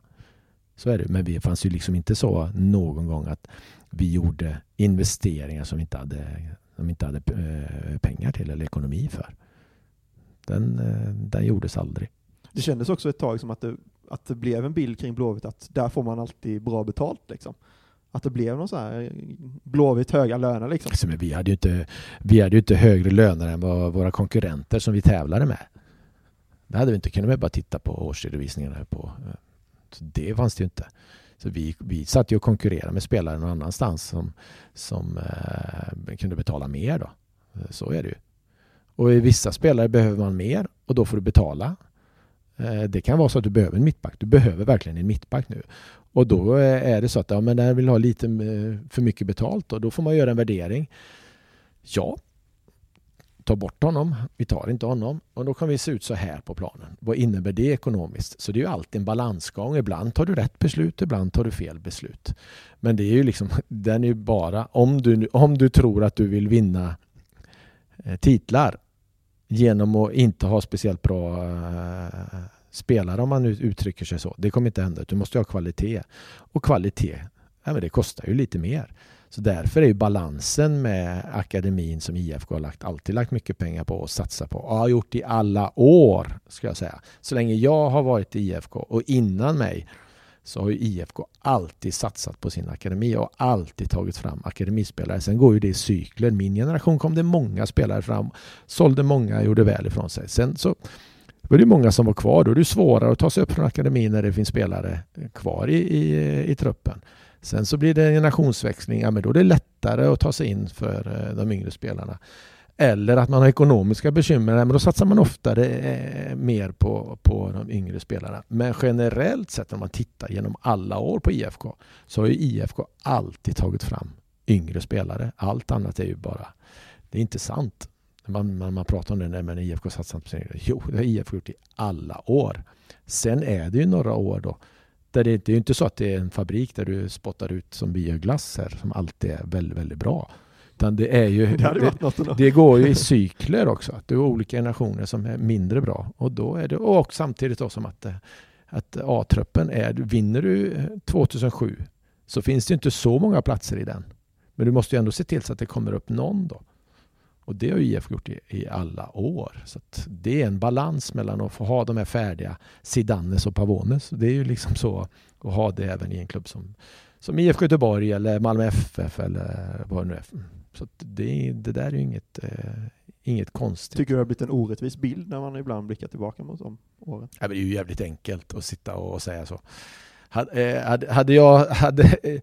Så är det. Men det fanns ju liksom inte så någon gång att vi gjorde investeringar som vi inte hade, som vi inte hade eh, pengar till eller ekonomi för. Den, eh, den gjordes aldrig. Det kändes också ett tag som att det, att det blev en bild kring Blåvitt att där får man alltid bra betalt liksom. Att det blev någon så här Blåvitt höga löner liksom. Alltså, men vi hade ju inte, vi hade inte högre löner än vad våra konkurrenter som vi tävlade med. Det hade vi inte kunnat med bara titta på årsredovisningarna på. eh, Så det fanns det ju inte. Så vi, vi satt ju och konkurrerade med spelare någon annanstans som, som eh, kunde betala mer då. Eh, Så är det ju. Och i vissa spelare behöver man mer och då får du betala. Eh, det kan vara så att du behöver en mittback. Du behöver verkligen en mittback nu. Och då eh, är det så att ja, men den vill ha lite eh, för mycket betalt och då får man göra en värdering. Ja, ta bort honom. Vi tar inte honom och då kan vi se ut så här på planen. Vad innebär det ekonomiskt? Så det är ju alltid en balansgång. Ibland tar du rätt beslut, ibland tar du fel beslut. Men det är ju liksom, den är ju bara, om du, om du tror att du vill vinna titlar genom att inte ha speciellt bra eh, spelare om man nu uttrycker sig så. Det kommer inte hända. Du måste ha kvalitet. Och kvalitet, ja, men det kostar ju lite mer. Så därför är ju balansen med akademin som IFK har lagt, alltid lagt mycket pengar på och satsat på. Och har gjort i alla år, ska jag säga. Så länge jag har varit i IFK och innan mig så har ju IFK alltid satsat på sin akademi och alltid tagit fram akademispelare. Sen går ju det i cykler. Min generation kom det många spelare fram, sålde många, gjorde väl ifrån sig. Sen så var det många som var kvar. Då är det svårare att ta sig upp från akademin när det finns spelare kvar i, i, i truppen. Sen så blir det en generationsväxling. Ja, men då är det lättare att ta sig in för eh, de yngre spelarna. Eller att man har ekonomiska bekymmer. Men då satsar man oftare eh, mer på, på de yngre spelarna. Men generellt sett om man tittar genom alla år på IFK så har ju IFK alltid tagit fram yngre spelare. Allt annat är ju bara, det är inte sant. Man, man, man pratar om det nej men IFK inte på sin Jo, det har IFK gjort i alla år. Sen är det ju några år då där det, det är ju inte så att det är en fabrik där du spottar ut som bioglass här som alltid är väldigt, väldigt bra. Utan det är ju... Det det, det går ju i cykler också. Att du har olika generationer som är mindre bra. Och då är det och samtidigt då som att, att A-truppen är... Vinner du eh, 2007 så finns det inte så många platser i den. Men du måste ju ändå se till så att det kommer upp någon då. Och det har ju IF gjort i, i alla år. Så det är en balans mellan att få ha de här färdiga Sidanes och Pavones. Det är ju liksom så att ha det även i en klubb som, som IFK Göteborg eller Malmö FF eller vad det nu är. Så att det, det där är ju inget, eh, inget konstigt. Tycker du det har blivit en orättvis bild när man ibland blickar tillbaka mot de åren? Ja, men det är ju jävligt enkelt att sitta och säga så. Hade, eh, hade, hade jag... Hade, eh,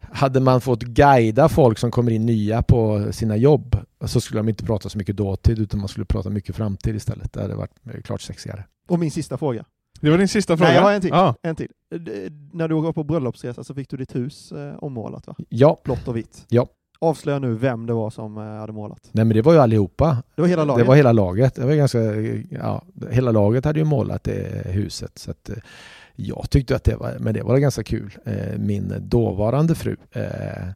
hade man fått guida folk som kommer in nya på sina jobb så skulle de inte prata så mycket dåtid utan man skulle prata mycket framtid istället. Det hade varit eh, klart sexigare. Och min sista fråga. Det var din sista fråga? Nej, jag har en till. Ja. En till. D- När du var på bröllopsresa så fick du ditt hus eh, ommålat va? Ja. Blått och vitt. Ja. Avslöja nu vem det var som eh, hade målat. Nej men det var ju allihopa. Det var hela laget? Det var hela laget. Det var ganska, ja, hela laget hade ju målat det huset. Så att, eh, jag tyckte att det var, men det var ganska kul. Eh, Min dåvarande fru eh,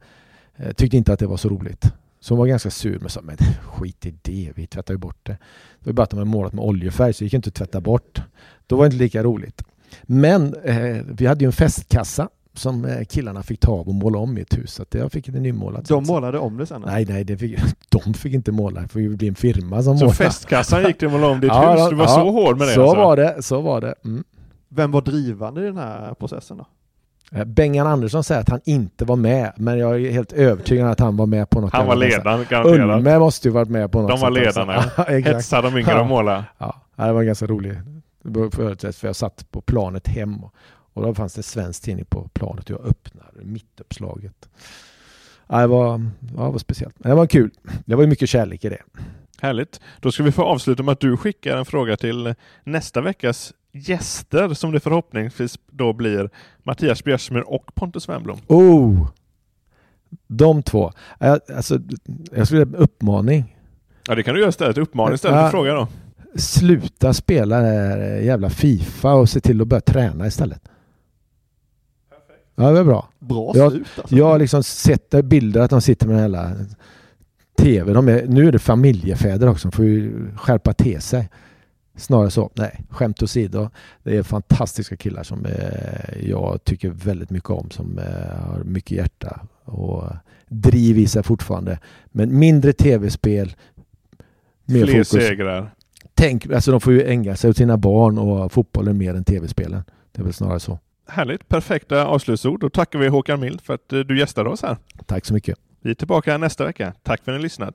eh, tyckte inte att det var så roligt. Så hon var ganska sur men sa men skit i det, vi tvättar ju bort det. Det var bara att de hade målat med oljefärg så det gick inte att tvätta bort. Då var det inte lika roligt. Men eh, vi hade ju en festkassa som eh, killarna fick ta av och måla om i ett hus. Så att jag fick det nymålat. De målade om det sen? Nej, nej, det fick, de fick inte måla. Det får ju bli en firma som Så målar. festkassan gick till att måla om ditt Ja, hus? Du var ja, så hård med det Så alltså. var det, så var det. Mm. Vem var drivande i den här processen då? Eh, Bengan Andersson säger att han inte var med, men jag är helt övertygad om att han var med på något. Han var ledaren, garanterat. Ulme måste ju varit med på något De var ledarna, ja. Hetsade de yngre att måla. Ja, det var ganska roligt. För jag satt på planet hem och, och då fanns det en svensk tidning på planet och jag öppnade mittuppslaget. Ja, det, var, ja, det var speciellt. Men det var kul. Det var mycket kärlek i det. Härligt. Då ska vi få avsluta med att du skickar en fråga till nästa veckas gäster som det förhoppningsvis då blir Mattias Bjärsmyr och Pontus Wernbloom. Oh! De två. Alltså, jag skulle uppmaning. Ja, det kan du göra istället. Uppmaning istället Ja. för fråga då. Sluta spela jävla Fifa och se till att börja träna istället. Ja, det är bra. Bra Jag, slut alltså. jag har liksom sett bilder att de sitter med hela TV. De är, nu är det familjefäder också. De får ju skärpa till sig. Snarare så. Nej, skämt åsido. Det är fantastiska killar som eh, jag tycker väldigt mycket om. Som eh, har mycket hjärta och driv i sig fortfarande. Men mindre tv-spel. Mer Fler fokus. segrar. Tänk, alltså de får ju ägna sig åt sina barn och fotbollen mer än tv-spelen. Det är väl snarare så. Härligt. Perfekta avslutsord. Då tackar vi Håkan Mild för att eh, du gästade oss här. Tack så mycket. Vi är tillbaka nästa vecka. Tack för att ni har lyssnat.